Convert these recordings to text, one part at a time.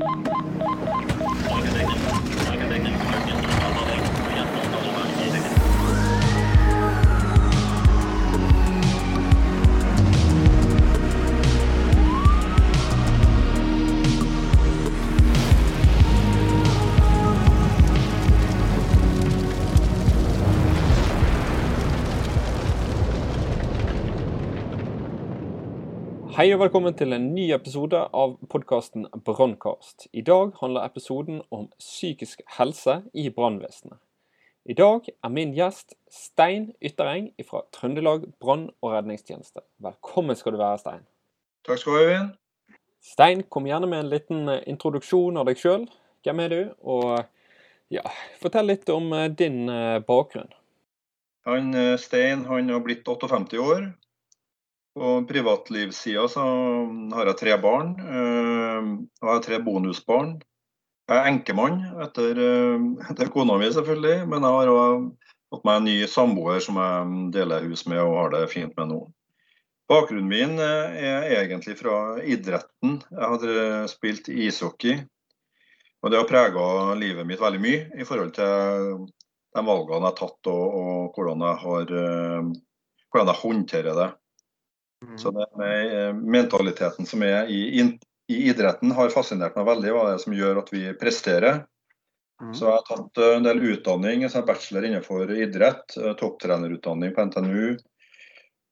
Ha ha ha! Hei og velkommen til en ny episode av podkasten Brannkast. I dag handler episoden om psykisk helse i brannvesenet. I dag er min gjest Stein Yttereng fra Trøndelag brann- og redningstjeneste. Velkommen skal du være, Stein. Takk skal du ha, Øyvind. Stein, kom gjerne med en liten eh, introduksjon av deg sjøl. Hvem er du? Og ja, fortell litt om eh, din eh, bakgrunn. Han Stein han har blitt 58 år. På privatlivssida så har jeg tre barn. øh, Og jeg har tre bonusbarn. Jeg er enkemann etter, øh, etter kona mi, selvfølgelig. Men jeg har òg fått meg en ny samboer som jeg deler hus med og har det fint med nå. Bakgrunnen min øh, er egentlig fra idretten. Jeg har spilt ishockey. Og det har prega livet mitt veldig mye i forhold til de valgene jeg har tatt og, og hvordan, jeg har, hvordan jeg håndterer det. Så det med eh, mentaliteten som er i, i, idretten har fascinert meg veldig. Hva det er som gjør at vi presterer. Mm. Så jeg har tatt eh, en del utdanning, en bachelor innenfor idrett, eh, topptrenerutdanning på NTNU.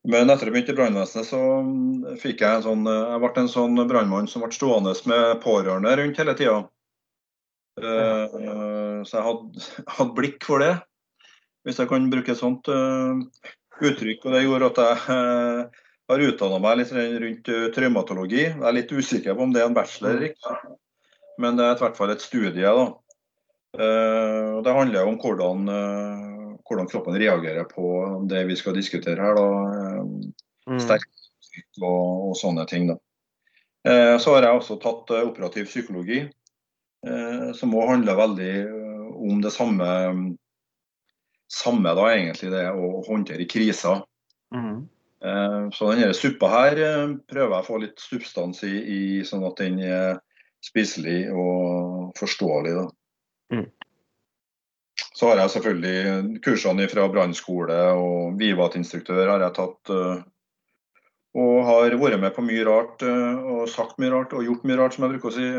Men etter at jeg begynte i brannvesenet, så mm, fikk jeg en sånn Jeg ble en sånn brannmann som ble stående med pårørende rundt hele tida. Så jeg hadde, hadde, blikk for det, hvis jeg kan bruke et sånt uttrykk. Og det gjorde at jeg har utdanna meg litt rundt eh, traumatologi. Jeg er litt usikker på om det er en bachelor, eller ikke? men det er i hvert fall et studie. da. Uh, det handler om hvordan, uh, hvordan, kroppen reagerer på det vi skal diskutere her. da. Uh, Sterk og, og, sånne ting. da. så har jeg også tatt operativ psykologi, som òg handler veldig om det samme, samme da egentlig, det å håndtere kriser. Mm. Eh, så denne suppa her eh, prøver jeg å få litt substans i, i sånn at den er spiselig og forståelig. Mm. Så har jeg selvfølgelig kursene fra brannskole og Vivat-instruktør har jeg tatt. Eh, og har vært med på mye rart og sagt mye rart og gjort mye rart, som jeg bruker å si.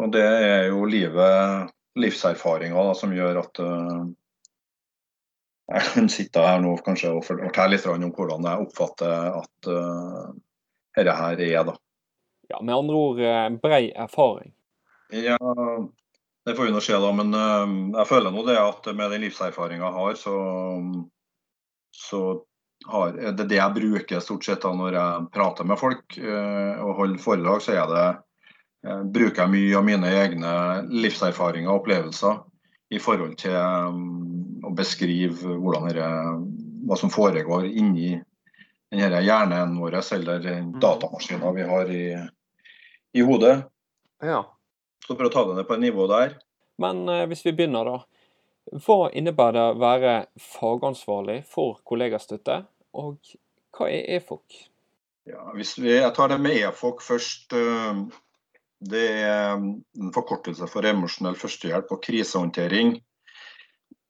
Og det er jo livet, livserfaringer, som gjør at jeg kan sitte her nå kanskje og fortelle litt om hvordan jeg oppfatter at uh, dette her er. da. Ja, Med andre ord eh, brei erfaring? Ja, det får vi nå se, da. Men uh, jeg føler nå det at med den livserfaringa jeg har, så, så har, det er det jeg bruker stort sett da når jeg prater med folk uh, og holder foredrag. så er det, bruker jeg mye av mine egne livserfaringer og opplevelser i forhold til um, å beskrive dere, hva som foregår inni denne hjernen vår, eller mm. datamaskinen vi har i, i hodet. Ja. Så for å ta det ned på et nivå der. Men eh, hvis vi begynner, da. Hva innebærer det å være fagansvarlig for kollegastøtte, og hva er EFOK? Ja, hvis vi, jeg tar det med EFOK først. Uh, det er en forkortelse for emosjonell førstehjelp og krisehåndtering.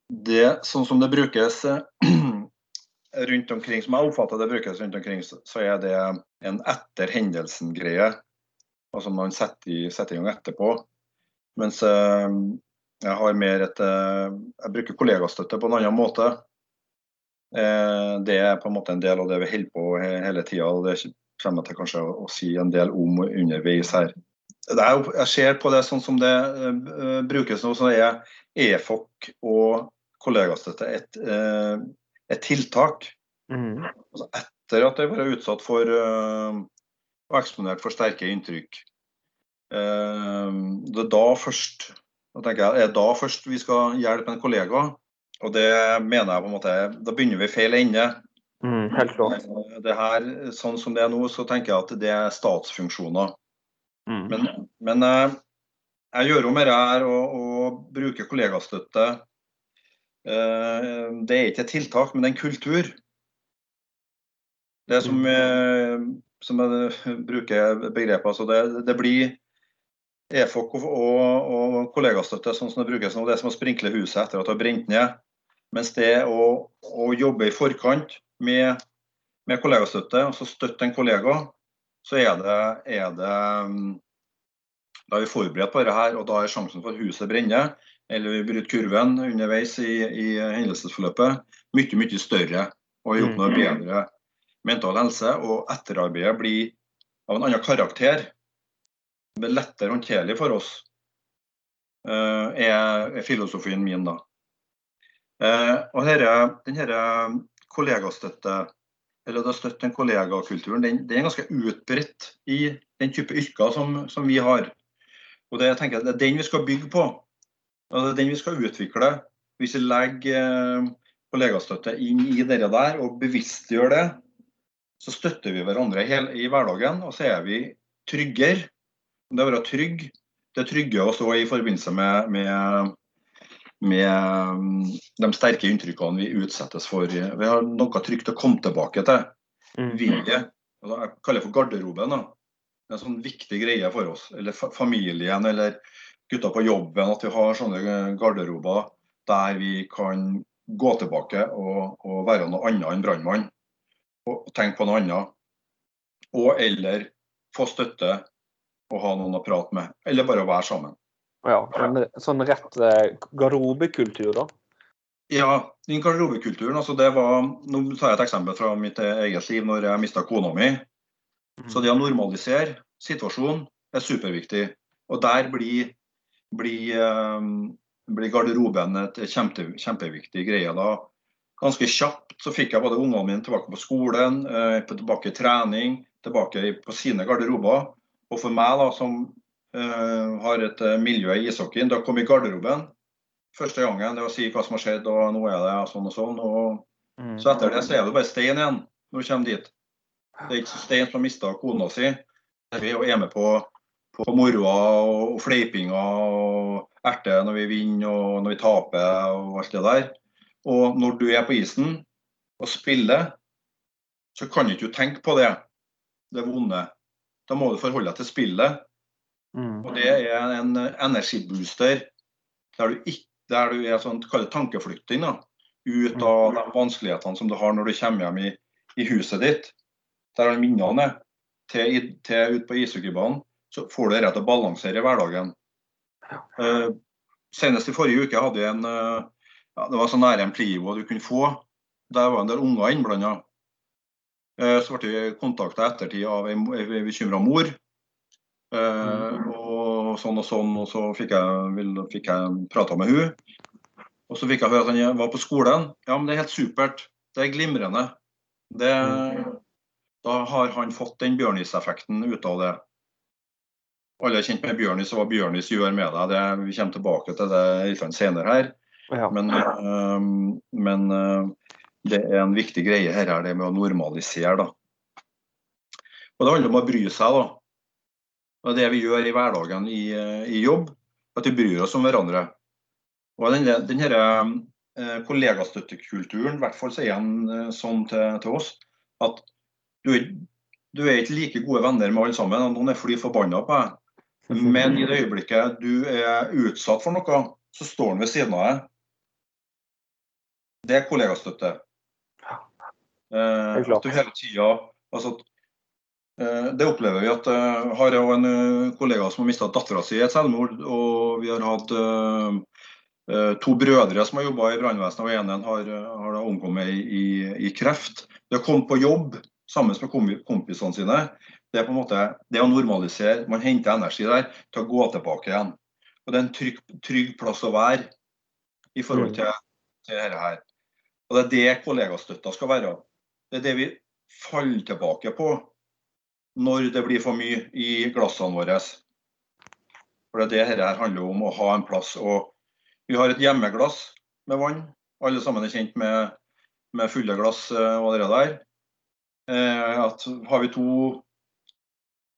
Det, sånn som det brukes rundt omkring, som jeg oppfatter det brukes rundt omkring, så er det en etter hendelsen-greie. Altså man setter i, setter i gang etterpå. Mens eh, jeg har mer et eh, Jeg bruker kollegastøtte på en annen måte. Eh, det er på en måte en del av det vi holder på hele tida. Det kommer jeg til kanskje å si en del om underveis her er, jeg ser på det sånn som det brukes nå, så er EFOC og kollegastøtte et, uh, et tiltak. Mm. Altså etter at jeg var utsatt for uh, og eksponert for sterke inntrykk. det er da først jeg, er da først vi skal hjelpe en kollega. Og det mener jeg på en måte Da begynner vi feil ende. Mm, helt klart. Det her, sånn som det er nå, så tenker jeg at det er statsfunksjoner. Mm. Men, men eh, jeg gjør jo mer her og, og bruker kollegastøtte. Eh, det er ikke et tiltak, men det er en kultur. Det som, mm. som jeg bruker begrepet, altså det, det, blir EFOK og, og, kollegastøtte, sånn som det brukes nå, det er som å sprinkle huset etter at det har brent ned. Mens det å, å jobbe i forkant med, med kollegastøtte, altså støtte en kollega, så er det, er det Da er vi forberedt på dette, og da er sjansen for at huset brenner, eller bryter kurven underveis i, i hendelsesforløpet, mye, mye større. Og vi oppnår mm. bedre mental helse. Og etterarbeidet blir av en annen karakter det blir lettere håndterlig for oss, eh, er, filosofien min. da. Eh, og denne, denne kollegastøtte, eller å støtte den kollegakulturen, den, den, er ganske utbredt i den type yrker som, som vi har. Og det, jeg tenker, det er den vi skal bygge på. Og det er den vi skal utvikle. Hvis vi legger eh, kollegastøtte inn i det der og bevisstgjør det, så støtter vi hverandre i hverdagen. Og så er vi tryggere det å være trygg, det trygge å stå i forbindelse med, med, med mm, de sterke inntrykkene vi utsettes for. Vi har noe trygt å komme tilbake til. Mm. Vilje. Jeg kaller det for garderoben. Da. Det er en sånn viktig greie for oss. Eller familien eller gutta på jobben. At vi har sånne garderober der vi kan gå tilbake og, og være noe annet enn brannmann. Og tenke på noe annet. Og eller få støtte og ha noen å prate med, eller bare å være sammen. Ja, en sånn rett eh, garderobekultur, da? Ja, den garderobekulturen. altså det var, Nå tar jeg et eksempel fra mitt eget liv når jeg mista kona mi. Mm. Så det å normalisere situasjonen er superviktig. Og der blir, blir, um, blir garderoben et kjempe, kjempeviktig greie. da. Ganske kjapt så fikk jeg både ungene mine tilbake på skolen, eh, tilbake i trening, tilbake på sine garderober. Og for meg, da, som uh, har et uh, miljø i ishockeyen, da kom i garderoben første gangen. Det å si hva som har skjedd, og nå er det sånn og sånn. Og, mm. Så etter det så er det bare stein igjen når du kommer dit. Det er ikke stein som har mista kona si. Vi er med på, på moroa og fleipinga og erter når vi vinner og når vi taper og alt det der. Og når du er på isen og spiller, så kan du ikke tenke på det, det vonde. Da må du forholde deg til spillet. Mm. Og det er en energibooster der du, ikke, der du er sånn tankeflytting da, ut av mm. de vanskelighetene som du har når du kommer hjem i, i huset ditt. Der alle minnene til, til ut på ishockeybanen. Så får du rett til å balansere hverdagen. Uh, senest i forrige uke hadde jeg en uh, ja, Det var så nære en Plivo du kunne få. Der var en del unger innblanda. Uh, så ble vi kontakta ettertid av ei bekymra mor. Mm. og sånn og sånn, og så fikk jeg, fikk jeg prata med hun. Og så fikk jeg høre at han var på skolen. Ja, men det er helt supert. Det er glimrende. Det, da har han fått den Bjørnis-effekten ut av det. Alle er kjent med Bjørnis og hva Bjørnis gjør med deg. Det, vi kommer tilbake til det litt senere her. Ja. Men, øh, men øh, det er en viktig greie her, er det med å normalisere. da. Og Det handler om å bry seg. da. Og Det vi gjør i hverdagen i, i jobb, at vi bryr oss om hverandre. Og denne, her, øh, kollegastøttekulturen, i hvert fall så er den eh, sånn til, til, oss at du, du, er ikke like gode venner med alle sammen. Noen er fly forbanna på deg. Men i det øyeblikket du er utsatt for noe, så står han ved siden av deg. Det er kollegastøtte. Eh, at du hele tida altså, eh, Det opplever vi at uh, har jeg en uh, kollega som har mista dattera si i et selvmord. Og vi har hatt uh, to brødre som har jobba i brannvesenet, og ene har, har omkommet i, i, i, kreft. De har kommet på jobb sammen med kompisene sine, det er på en måte det å normalisere. Man henter energi der til å gå tilbake igjen. Og Det er en trygg, trygg plass å være i forhold mm. til, til dette her. Og Det er det kollegastøtta skal være. Det er det vi faller tilbake på når det blir for mye i glassene våre. For Det er det dette handler om, å ha en plass. Og vi har et hjemmeglass med vann. Alle sammen er kjent med, med fulle glass allerede og det der. Eh, at har vi to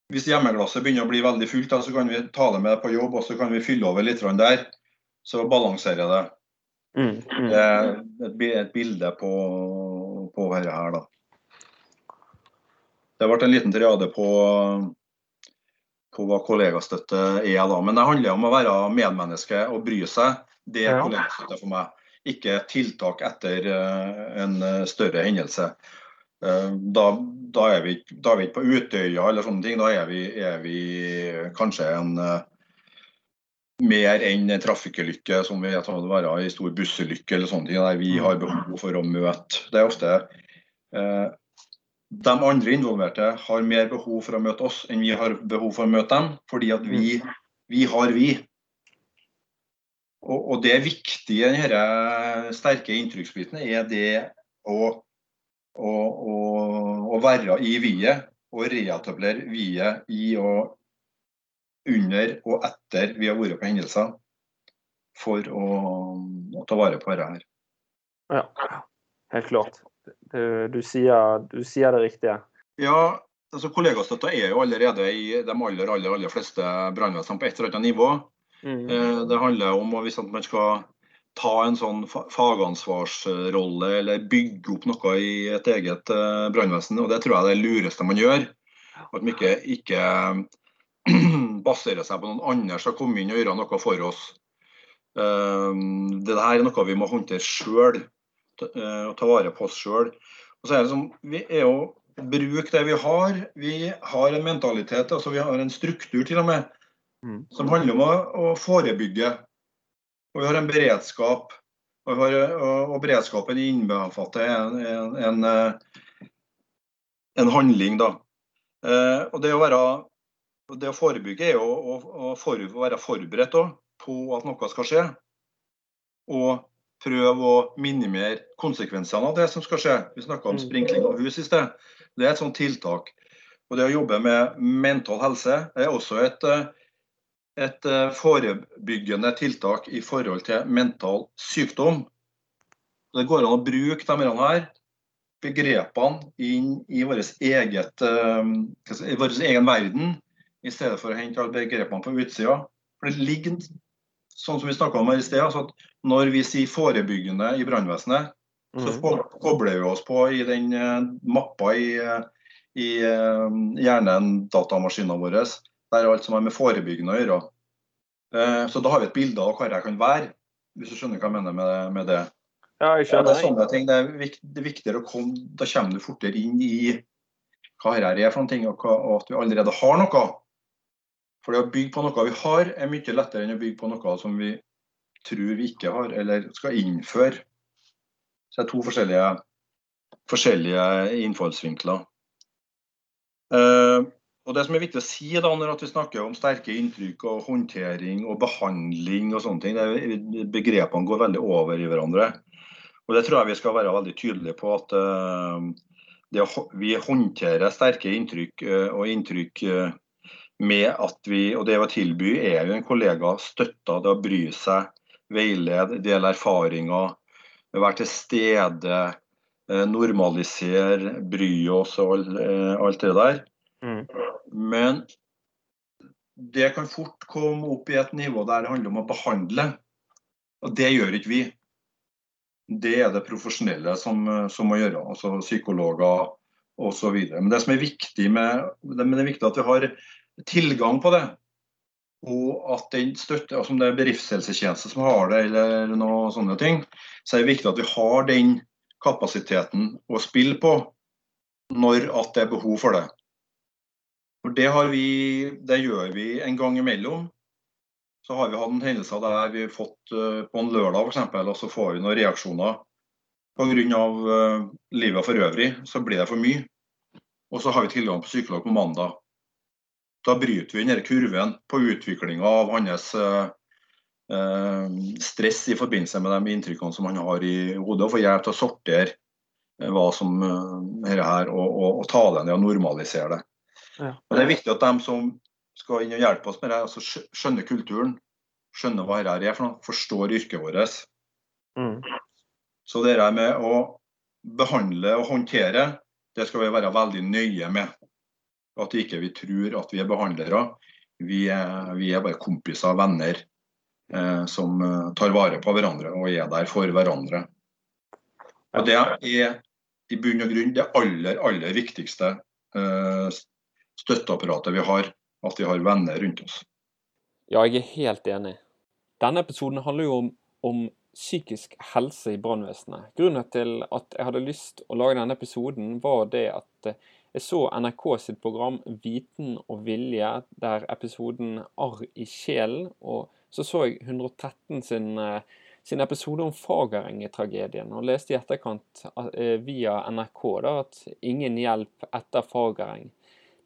Hvis hjemmeglasset begynner å bli veldig fullt, så kan vi ta det med på jobb og så kan vi fylle over litt der. Så balanserer jeg det. Mm, mm. Det er et, et bilde på på dette her, da. Det ble en liten triade på, på hva kollegastøtte er. da. Men det handler om å være medmenneske og bry seg. Det er Ja. kollegastøtte for meg. Ikke tiltak etter eh, en eh, større hendelse. Eh, Da, da, er vi, da er vi ikke på Utøya eller sånne ting. Da er vi, er vi kanskje en eh, mer enn en trafikkulykke som vi tar det være i stor bussulykke eller sånne ting, der vi har behov for å møte. Det er ofte eh, de andre involverte har mer behov for å møte oss enn vi har behov for å møte dem, fordi at vi, vi har vi. Og, og det viktige i denne sterke inntrykksbiten, er det å, å, å, å være i vi-et og reetablere vi-et i og under og etter vi har vært på hendelser, for å, å ta vare på dette her. Ja, helt klart. Du, du, sier, du sier det riktige. Ja, altså kollegastøtta er jo allerede i de aller, aller, aller fleste brannvesen på et eller annet nivå. Mm. Eh, Det handler om at hvis man skal ta en sånn fagansvarsrolle eller bygge opp noe i et eget eh, brannvesen, og det tror jeg er det lureste man gjør. At man ikke, ikke baserer seg på noen andre som kommer inn og gjort noe for oss. Eh, Det her er noe vi må håndtere sjøl, og ta vare på oss sjøl. Og så er det som, vi er jo Bruk det vi har. Vi har en mentalitet, altså vi har en struktur til og med, Mm. som handler om å, å forebygge. Og vi har en beredskap. Og, har, og, og beredskapen innbefatter en, en, en, eh, en handling, da. Eh, og det å, være, det å forebygge er jo å, å for, å være forberedt da, på at noe skal skje. Og prøve å minimere konsekvensene av det som skal skje. Vi snakka om Mm. sprinkling av hus i sted. Det er et sånt tiltak. Og det å jobbe med mental helse er også et, eh, et eh, forebyggende tiltak i forhold til mental sykdom. Det går an å bruke de her begrepene inn i vår eget, eh, i vår egen verden, i stedet for å hente alle begrepene på utsida. For det ligger, sånn som vi om her i sted, altså at når vi sier forebyggende i brannvesenet, så Mm. kobler vi oss på i den eh, mappa i, eh, i eh, hjernen, datamaskinen vår, der alt som har med forebyggende å gjøre. Eh, Så da har vi et bilde av hva jeg kan være, hvis du skjønner hva jeg mener med, med det. Ja, jeg Ja, det er sånne ting. Det er, viktig, det er viktigere å komme Da kommer du fortere inn i hva dette er for noe, og, og at vi allerede har noe. For det å bygge på noe vi har, er mye lettere enn å bygge på noe som vi tror vi ikke har, eller skal innføre. Så det er to forskjellige, forskjellige innfallsvinkler. Eh, og Det som er viktig å si da, når vi snakker om sterke inntrykk og håndtering og behandling og sånne ting, er, begrepene går veldig over i hverandre. Og Det tror jeg vi skal være veldig tydelige på. at uh, det, Vi håndterer sterke inntrykk uh, og inntrykk uh, med at vi Og det å tilby er jo en kollega støtta, det å bry seg, veilede, dele erfaringer, være til stede, normalisere, bry oss og alt det der. Mm. Men det kan fort komme opp i et nivå der det handler om å behandle. Og det gjør ikke vi. Det er det profesjonelle som, eh, som må gjøre, altså psykologer osv. Men det som er viktig med, det, er viktig at vi har tilgang på det. Og at den støtte, altså om det er bedriftshelsetjeneste som har det, eller noe sånne ting, så er det viktig at vi har den kapasiteten å spille på når at det er behov for det. For det, vi, det gjør vi en gang imellom. Så har vi hatt en hendelse der vi har fått eh, på en lørdag eksempel, og så får vi noen reaksjoner. Pga. Uh, livet for øvrig så blir det for mye. Og så har vi tilgang på psykolog på mandag. Da bryter vi denne kurven på utviklinga av hans eh, eh, stress i forbindelse med de inntrykkene som han har i hodet, og får hjelp til å sortere eh, hva som dette er her, og, og, og ta det ned og normalisere det. Ja. Og Det er viktig at de som skal inn og hjelpe oss med det, altså skjønner kulturen, skjønner hva dette er for noe, forstår yrket vårt. Mm. Så det der med å behandle og håndtere, det skal vi være veldig nøye med. At ikke vi tror at vi er behandlere. Vi er, vi er bare kompiser og venner eh, som eh, tar vare på hverandre og er der for hverandre. Og Det er i bunn og grunn det aller, aller viktigste eh, støtteapparatet vi har. at vi har venner rundt oss. Ja, jeg er helt enig. Denne episoden handler jo om, om psykisk helse i brannvesenet. Grunnen til at jeg hadde lyst å lage denne episoden, var det at eh, jeg så NRK sitt program Viten og vilje, der episoden Arr i sjelen. Og så så jeg 113 sin, eh, sin episode om Fagereng-tragedien, og leste i etterkant eh, via NRK da, at ingen hjelp etter Fagereng.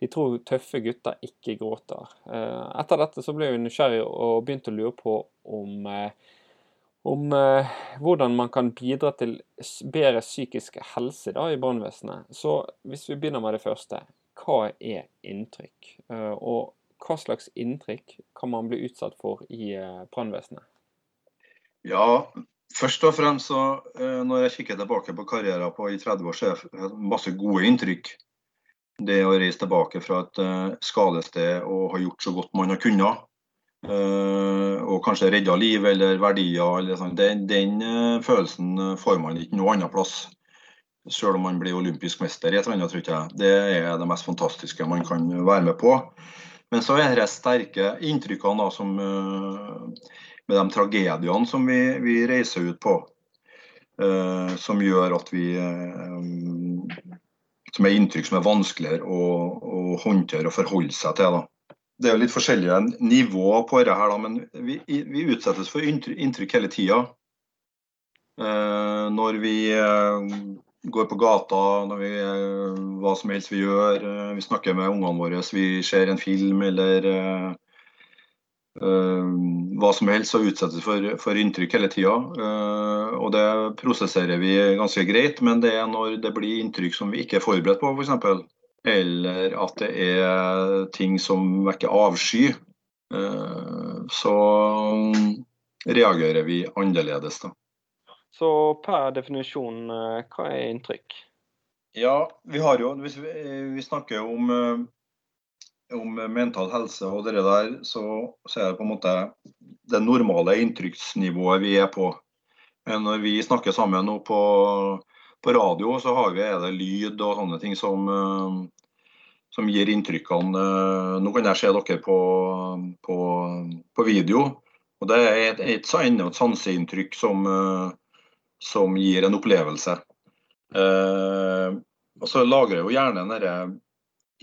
De tror tøffe gutter ikke gråter. Etter dette så ble vi nysgjerrig og begynte å lure på om om eh, hvordan man kan bidra til bedre psykisk helse da, i brannvesenet. Så hvis vi begynner med det første, hva er inntrykk? Eh, og hva slags inntrykk kan man bli utsatt for i eh, brannvesenet? Ja, først og fremst så eh, når jeg kikker tilbake på karrieren på i 30 år, så er det masse gode inntrykk. Det å reise tilbake fra et eh, skadested og ha gjort så godt man har kunnet Eh, og kanskje redda liv eller verdier. Eller sånn. den, den uh, følelsen får man ikke noe annet plass. Selv om man blir olympisk mester i et eller annet, tror jeg. Det er det mest fantastiske man kan være med på. Men så er det sterke inntrykkene da, som, uh, med de tragediene som vi, vi reiser ut på. som gjør at vi Som er inntrykk som er vanskeligere å, å håndtere og forholde seg til. da det er jo litt forskjellige nivåer på dette, da, men vi, vi utsettes for inntrykk hele tida. Eh, når vi eh, går på gata, når vi, eh, hva som helst vi gjør. Eh, vi snakker med ungene våre, vi ser en film eller eh, hva som helst, og utsettes for, for inntrykk hele tida. og det prosesserer vi ganske greit, men det er når det blir inntrykk som vi ikke er forberedt på, f.eks eller at det er ting som vekker avsky, eh, så reagerer vi annerledes, da. Så per definisjon, eh, hva er inntrykk? Ja, vi har jo vi, vi snakker om, eh, om, mental helse og det der, så, så, er det på en måte det normale inntrykksnivået vi er på. Men når vi snakker sammen nå på på radio så har vi, er det lyd og sånne ting som, eh, som gir inntrykkene. Eh, nå kan jeg se dere på, på, på video. og Det er et, et, et sanseinntrykk som, eh, som, gir en opplevelse. Eh, og Så lagrer jo gjerne disse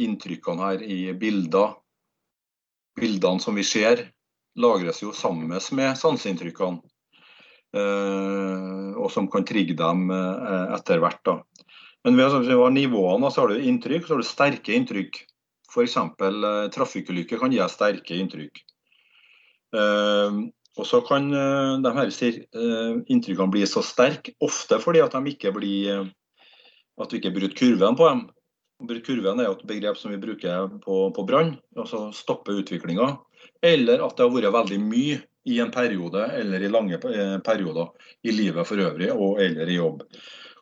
inntrykkene her i bilder. Bildene som vi ser, lagres jo sammen med sanseinntrykkene. Eh, og som kan trigge dem eh, etter hvert. da. Men ved har nivåene så har du inntrykk, så har du sterke inntrykk. F.eks. Eh, trafikkulykker kan gi sterke inntrykk. Og så kan de her inntrykkene bli så sterke, ofte fordi at de ikke blir at vi ikke bryter kurven på dem. Kurven er et begrep som vi bruker på, på brann, altså stoppe utviklinga. Eller at det har vært veldig mye i en periode eller i lange eh, perioder i livet for øvrig og eller i jobb.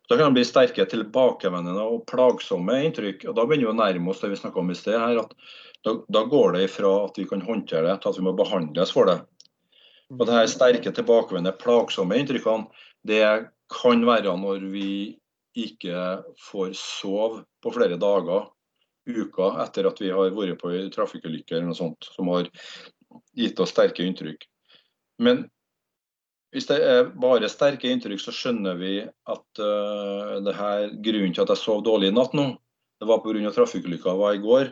Da kan det bli sterke tilbakevendende og plagsomme inntrykk. og Da begynner vi å nærme oss det vi snakka om i sted. her, at da, da, går det ifra at vi kan håndtere det, til at vi må behandles for det. Og det her Sterke, tilbakevendende, plagsomme inntrykkene det kan være når vi ikke får sove på flere dager, uker, etter at vi har vært på en trafikkulykke eller noe sånt, som har gitt oss sterke inntrykk. Men hvis det er bare sterke inntrykk, så skjønner vi at uh, det her, grunnen til at jeg sov dårlig i natt nå, det var pga. trafikkulykka var i går.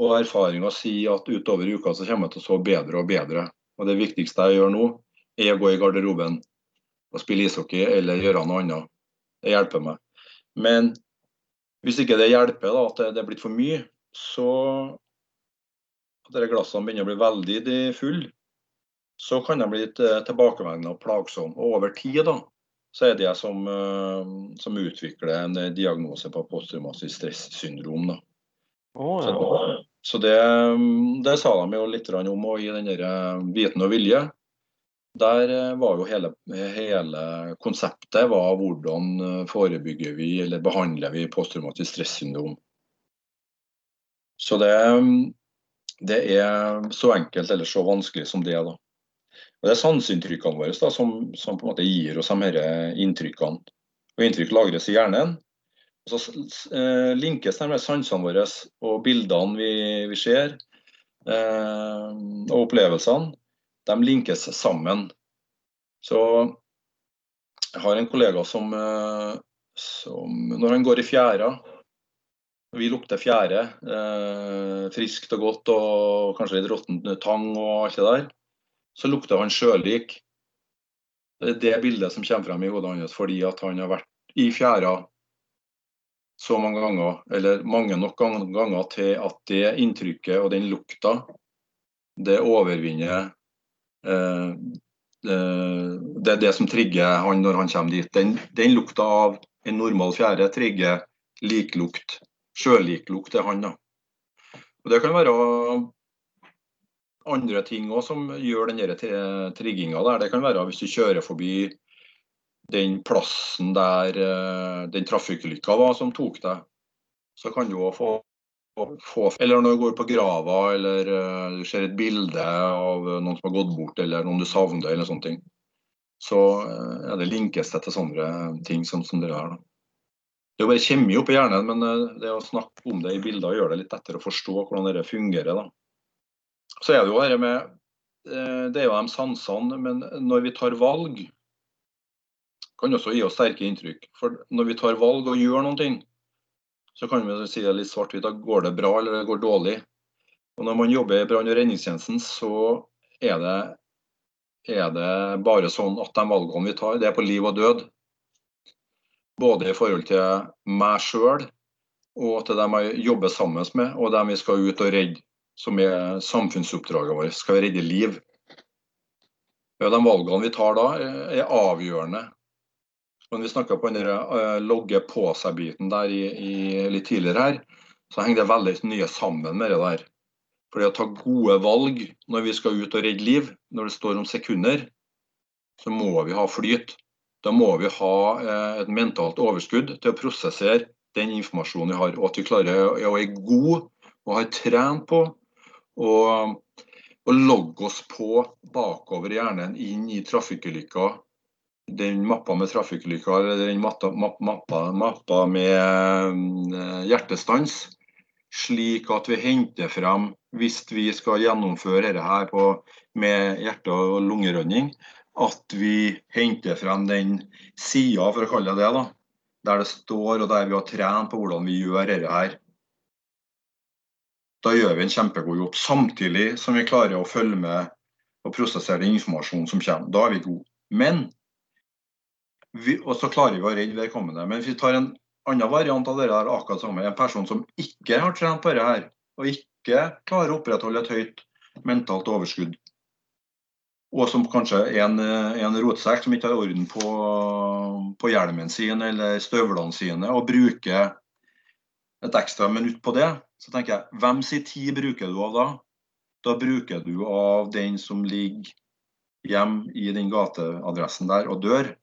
Og erfaringa sier at utover uka så kommer jeg til å sove bedre og bedre. Og det viktigste jeg gjør nå, er å gå i garderoben og spille ishockey eller gjøre noe annet. Det hjelper meg. Men hvis ikke det hjelper, da, at det er blitt for mye, så at disse glassene begynner å bli veldig fulle, så kan de bli litt eh, tilbakevendende og plagsomme. Og over tid da, så er det jeg som, eh, som utvikler en eh, diagnose på posttraumatisk stressyndrom. Da. Oh, ja. Så, så det, det, sa de jo litt om i den Viten og vilje. Der var jo hele, hele, konseptet var hvordan forebygger vi eller behandler vi posttraumatisk stressyndrom. Så det, det er så enkelt eller så vanskelig som det. da. Og Det er sanseinntrykkene våre da, som, som, på en måte gir oss de inntrykkene. Og Inntrykk lagres i hjernen. Så eh, linkes de med sansene våre og bildene vi, vi ser, og opplevelsene, de linkes sammen. Så jeg har en kollega som, som når han går i fjæra vi lukter fjære, eh, friskt og godt og kanskje litt råtten tang og alt det der. Så lukter han sjølik. Det er det bildet som kommer frem i hodet hans fordi han har vært i fjæra så mange ganger, eller mange nok ganger til at det inntrykket og den lukta, det overvinner eh, det, det, er det som trigger han når han kommer dit. Den, den lukta av en normal fjære trigger liklukt sjøliklukt til han. da. Og Det kan være andre ting også som gjør den trigginga der. Det kan være hvis du kjører forbi den plassen der eh, den trafikkulykka var som tok deg. Så kan du òg få, få, Eller når du går på grava, eller uh, du ser et bilde av noen som har gått bort, eller noen du savner, eller sånne ting. Så ja, er det linkes det til sånne ting som, som det er. da. Det bare kjemi oppi hjernen, men eh, det å snakke om det i bilder gjør det litt lettere å forstå hvordan det fungerer. da. Så er det jo dette med eh, Det er jo de sansene, men når vi tar valg, kan også gi oss sterke inntrykk. For når vi tar valg og gjør noen ting, så kan vi si det litt svart-hvitt. Da går det bra eller det går dårlig. Og når man jobber i brann- og redningstjenesten, så er det, er det bare sånn at de valgene vi tar, det er på liv og død. Både i forhold til meg sjøl og til dem jeg jobber sammen med, og dem vi skal ut og redde, som er samfunnsoppdraget vårt. Skal vi redde liv? De valgene vi tar da, er avgjørende. Når vi snakka på den uh, logge på seg-biten der i, i, litt tidligere her, så henger det veldig nye sammen med det der. Fordi å ta gode valg når vi skal ut og redde liv, når det står om sekunder, så må vi ha flyt. Da må vi ha eh, et mentalt overskudd til å prosessere den informasjonen vi har, og at vi klarer å er gode og har trent på å logge oss på bakover hjernen inn i trafikkulykker. Den mappa med trafikkulykker eller den mappa, mappa, mappa med eh, hjertestans. Slik at vi henter frem, hvis vi skal gjennomføre dette her på, med hjerte- og lungerønning, at vi henter frem den sida, for å kalle det det, da, der det står og der vi har trent på hvordan vi gjør dette her. Da gjør vi en kjempegod jobb, samtidig som vi klarer å følge med og prosessere den informasjonen som kommer. Da er vi gode. Men vi, Og så klarer vi å redde vedkommende. Men hvis vi tar en annen variant av det der, akkurat samme, en person som ikke har trent på dette her, og ikke klarer å opprettholde et høyt mentalt overskudd, og som kanskje er en, en rotsekk som ikke har orden på, på hjelmen sin eller støvlene sine, og bruker et ekstra minutt på det, så tenker jeg hvem sin tid bruker du av da? Da bruker du av den som ligger hjemme i den gateadressen der og dør.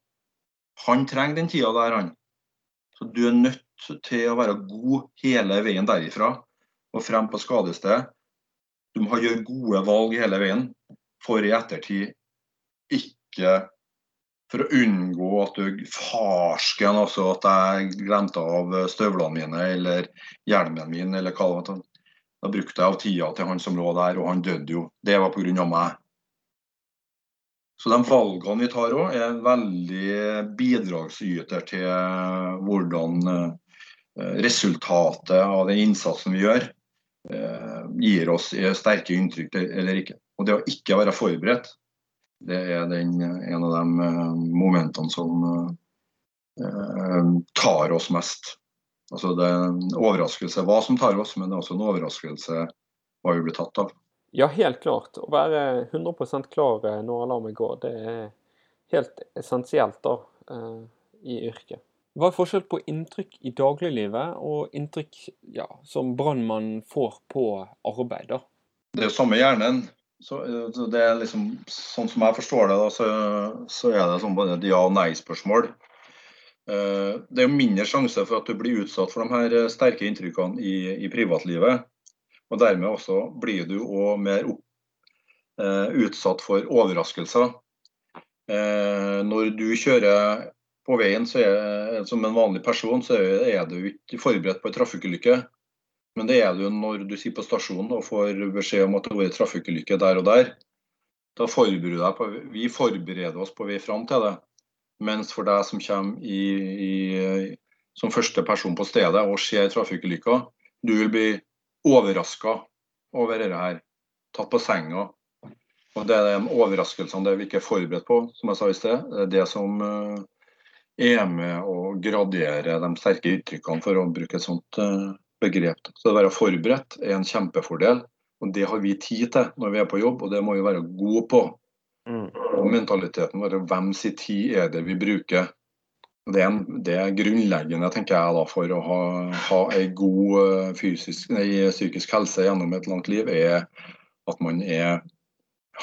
Han trenger den tida der, han. Så du er nødt til å være god hele veien derifra og frem på skadestedet. Du må gjøre gode valg hele veien for i ettertid ikke for å unngå at du farsken også at jeg glemte av støvlene mine eller hjelmen min eller hva det var. Da brukte jeg av tida til han som lå der, og han døde jo. Det var pga. meg. Så de valgene vi tar òg, er veldig bidragsyter til hvordan eh, resultatet av den innsatsen vi gjør, eh, gir oss sterke inntrykk eller ikke. Og det å ikke være forberedt, det er den, en av de eh, momentene som eh, tar oss mest. Altså Det er en overraskelse hva som tar oss, men det er også en overraskelse hva vi blir tatt av. Ja, helt klart. Å være 100 klar eh, når alarmen går, det er helt essensielt da, eh, i yrket. Hva er forskjell på inntrykk i dagliglivet og inntrykk ja, som brannmann får på arbeid? da? Det er jo samme hjernen, så, det er liksom, Sånn som jeg forstår det, da, så, så er det sånn både ja- og nei-spørsmål. Uh, det er jo mindre sjanse for at du blir utsatt for de her eh, sterke inntrykkene i, i privatlivet. Og dermed også blir du også mer opp, eh, utsatt for overraskelser. Eh, når du kjører på veien er, som en vanlig person, så er du ikke forberedt på en trafikkulykke. Men det er du når du sitter på stasjonen og får beskjed om at det har vært trafikkulykke der og der. Da forbereder deg på, vi forbereder oss på vei fram til det. Mens for deg som kommer i, i, som første person på stedet og ser trafikkulykka, du vil bli overraska over dette her. Tatt på senga. Og Det er de overraskelsene det vi ikke er forberedt på, som jeg sa i sted. Det er det som eh, er med å gradere de sterke uttrykkene, for å bruke et sånt eh, begrep. Så det å være forberedt er en kjempefordel. Og Det har vi tid til når vi er på jobb, og det må vi være gode på. Mm. Og Mentaliteten vår, hvem sin tid er det vi bruker? Det er, det er grunnleggende tenker jeg da, for å ha, ha en god eh, fysisk, nei, psykisk helse gjennom et langt liv, er at man er,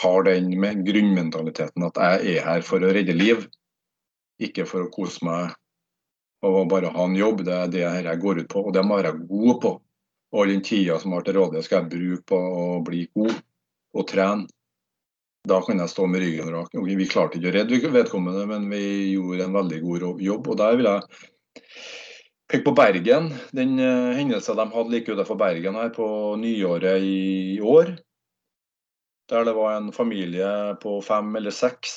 har den grunnmentaliteten at jeg er her for å redde liv, ikke for å kose meg og bare ha en jobb. Det er det jeg går ut på, og det må jeg være god på. Og all den tida som har til rådighet, skal jeg bruke på å bli god og trene. Da kan jeg stå med ryggen rak. Vi klarte ikke å redde vedkommende, men vi gjorde en veldig god jobb. Og der vil jeg peke på Bergen. Den uh, hendelsen de hadde like utenfor Bergen her på nyåret i år. Der det var en familie på fem eller seks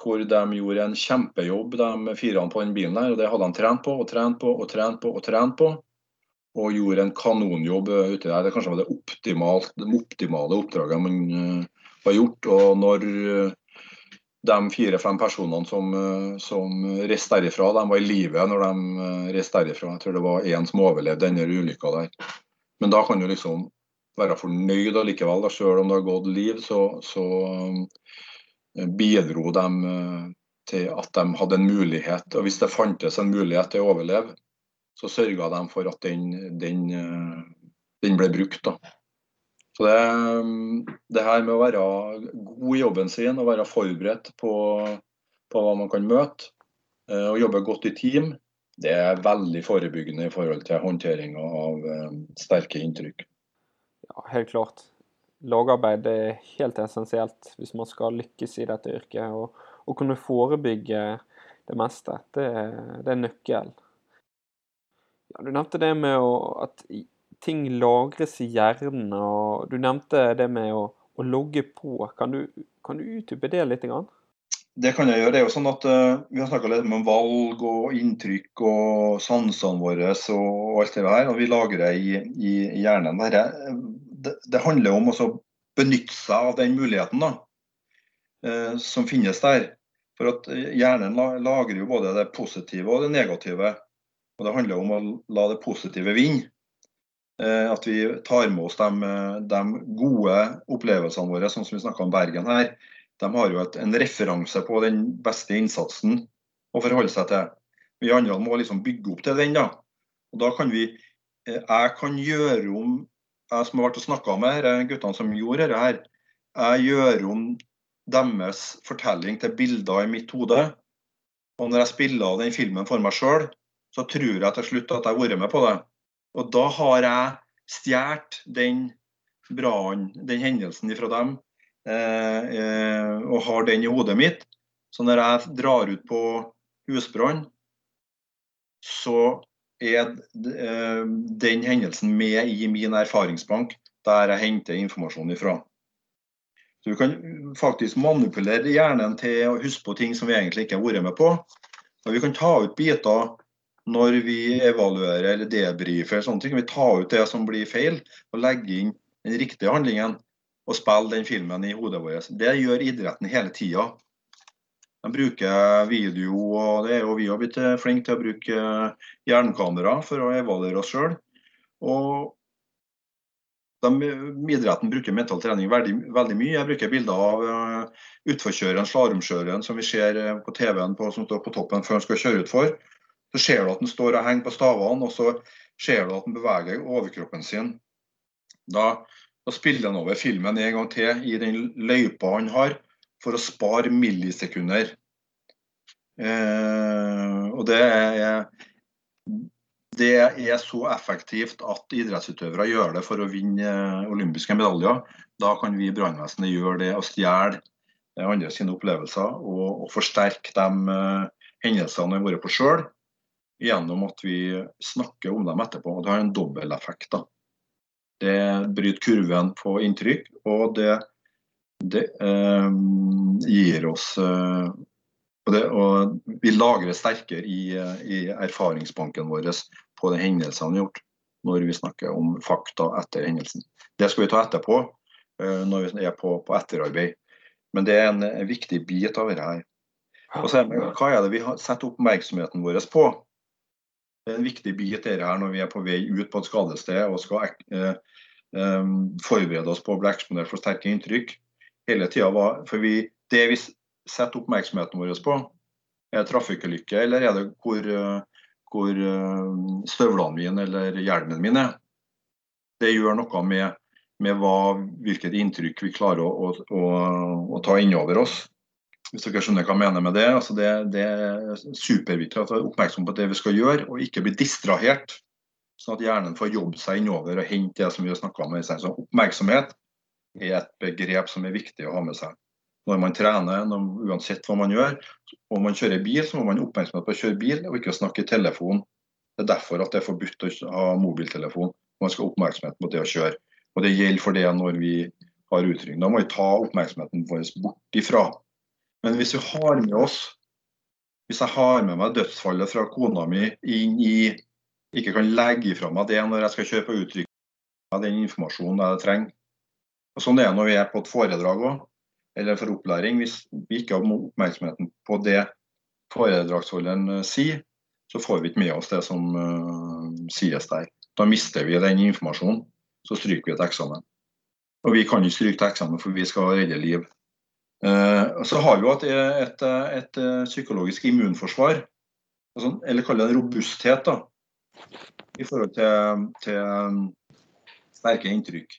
hvor de gjorde en kjempejobb, de fire på den bilen her. og Det hadde de trent på og trent på og trent på. Og trent på og gjorde en kanonjobb ute der. Det kanskje var det, optimalt, det optimale oppdraget man uh, har gjort. Og når uh, de fire-fem personene som, uh, som reiste derifra, de var i live når de reiste derifra. Jeg tror det var én som overlevde denne ulykka der. Men da kan du liksom være fornøyd allikevel. Selv om det har gått liv, så, så bidro de til at de hadde en mulighet. Og hvis det fantes en mulighet til å overleve, så sørga de for at den, den, eh, den ble brukt. Da. Så det, det, her med å være god i jobben sin og være forberedt på, på hva man kan møte, eh, og jobbe godt i team, det er veldig forebyggende i forhold til håndteringa av eh, sterke inntrykk. Ja, helt klart. Lagarbeid er helt essensielt hvis man skal lykkes i dette yrket. Å kunne forebygge det meste, det, det er nøkkelen. Ja, du nevnte det med å, at ting lagres i hjernen, og du nevnte det med å, å logge på. Kan du, kan du utdype det litt? Grann? Det kan jeg gjøre. Det er jo sånn at uh, Vi har snakka litt om valg og inntrykk og sansene våre og alt det der. og Vi lagrer i, i, hjernen. Det, det, det, handler om å benytte seg av den muligheten da, uh, som finnes der. For at Hjernen lagrer jo både det positive og det negative. Og Det handler om å la det positive vinne. Eh, at vi tar med oss de, de gode opplevelsene våre, sånn som vi snakka om Bergen her. De har jo et, en referanse på den beste innsatsen å forholde seg til. Vi andre må liksom bygge opp til den. da. Og da kan vi, eh, Jeg kan gjøre om Jeg som har vært og snakka med her, guttene som gjorde dette, her, jeg gjør om deres fortelling til bilder i mitt hode. Og når jeg spiller av den filmen for meg sjøl, så tror jeg til slutt at jeg har vært med på det. Og da har jeg stjålet den brannen, den hendelsen fra dem, eh, eh, og har den i hodet mitt. Så når jeg drar ut på husbrann, så er eh, den hendelsen med i min erfaringsbank, der jeg henter informasjon ifra. Så Du kan faktisk manipulere hjernen til å huske på ting som vi egentlig ikke har vært med på. Og vi kan ta ut biter når vi evaluerer eller debrifer, sånne ting, vi tar ut det som blir feil, og legger inn den riktige handlingen og spiller den filmen i hodet vårt. Det gjør idretten hele tida. De bruker video, og det er jo vi har blitt flinke til å bruke jernkamera for å evaluere oss sjøl. Og de, idretten bruker mental trening veldig, veldig, mye. Jeg bruker bilder av uh, utforkjøreren, slalåmkjøreren, som vi ser på TV-en på, som står på toppen før han skal kjøre utfor. Så ser du at den står og henger på stavene, og så ser du at den beveger overkroppen sin. Da, da spiller han over filmen en gang til i den løypa han har, for å spare millisekunder. Eh, og det er, det er så effektivt at idrettsutøvere gjør det for å vinne olympiske medaljer. Da kan vi i brannvesenet gjøre det og stjele andre sine opplevelser og, og forsterke de eh, hendelsene vi har vært på sjøl gjennom at vi snakker om dem etterpå. og Det har en dobbelteffekt. Det bryter kurven på inntrykk, og det, det eh, gir oss eh, og, det, og, Vi lagrer sterkere i, i erfaringsbanken vår på de hendelsene vi har gjort, når vi snakker om fakta etter hendelsen. Det skal vi ta etterpå eh, når vi er på, på etterarbeid. Men det er en, en viktig bit av dette her. Og så, Hva er det vi har setter oppmerksomheten vår på? En viktig bit dette her når vi er på vei ut på et skadested og skal eh, eh, forberede oss på å bli eksponert for sterke inntrykk. Hele tiden var, for vi, Det vi setter oppmerksomheten vår på, er trafikkulykke, eller er det hvor, eh, hvor eh, støvlene mine eller hjelmen min er? Det gjør noe med, med hva, hvilket inntrykk vi klarer å, å, å, å ta innover oss. Hvis dere skjønner hva jeg mener med det. Altså det, det er superviktig vi er oppmerksom på det vi skal gjøre, og ikke bli distrahert. Sånn at hjernen får jobbe seg innover og hente det som vi har snakka om. Så oppmerksomhet er et begrep som er viktig å ha med seg. Når man trener, når, uansett hva man gjør, og man kjører bil, så må man ha oppmerksomhet på å kjøre bil og ikke snakke i telefon. Det er derfor at det er forbudt å ha mobiltelefon. Man skal ha oppmerksomhet på det å kjøre. Og Det gjelder for det når vi har utrykning. Da må vi ta oppmerksomheten vår bort ifra men hvis vi har med oss Hvis jeg har med meg dødsfallet fra kona mi inn i Ikke kan legge ifra meg det når jeg skal kjøre på av den informasjonen jeg trenger. Og Sånn er det når vi er på et foredrag òg, eller for opplæring. Hvis vi ikke har oppmerksomheten på det foredragsholderen eh, sier, så får vi ikke med oss det som uh, sies der. Da mister vi den informasjonen. Så stryker vi et eksamen. Og vi kan ikke stryke til eksamen, for vi skal redde liv. Uh, så har vi jo et, et, et, et psykologisk immunforsvar, altså, eller kall det en robusthet, da, i forhold til, til sterke inntrykk.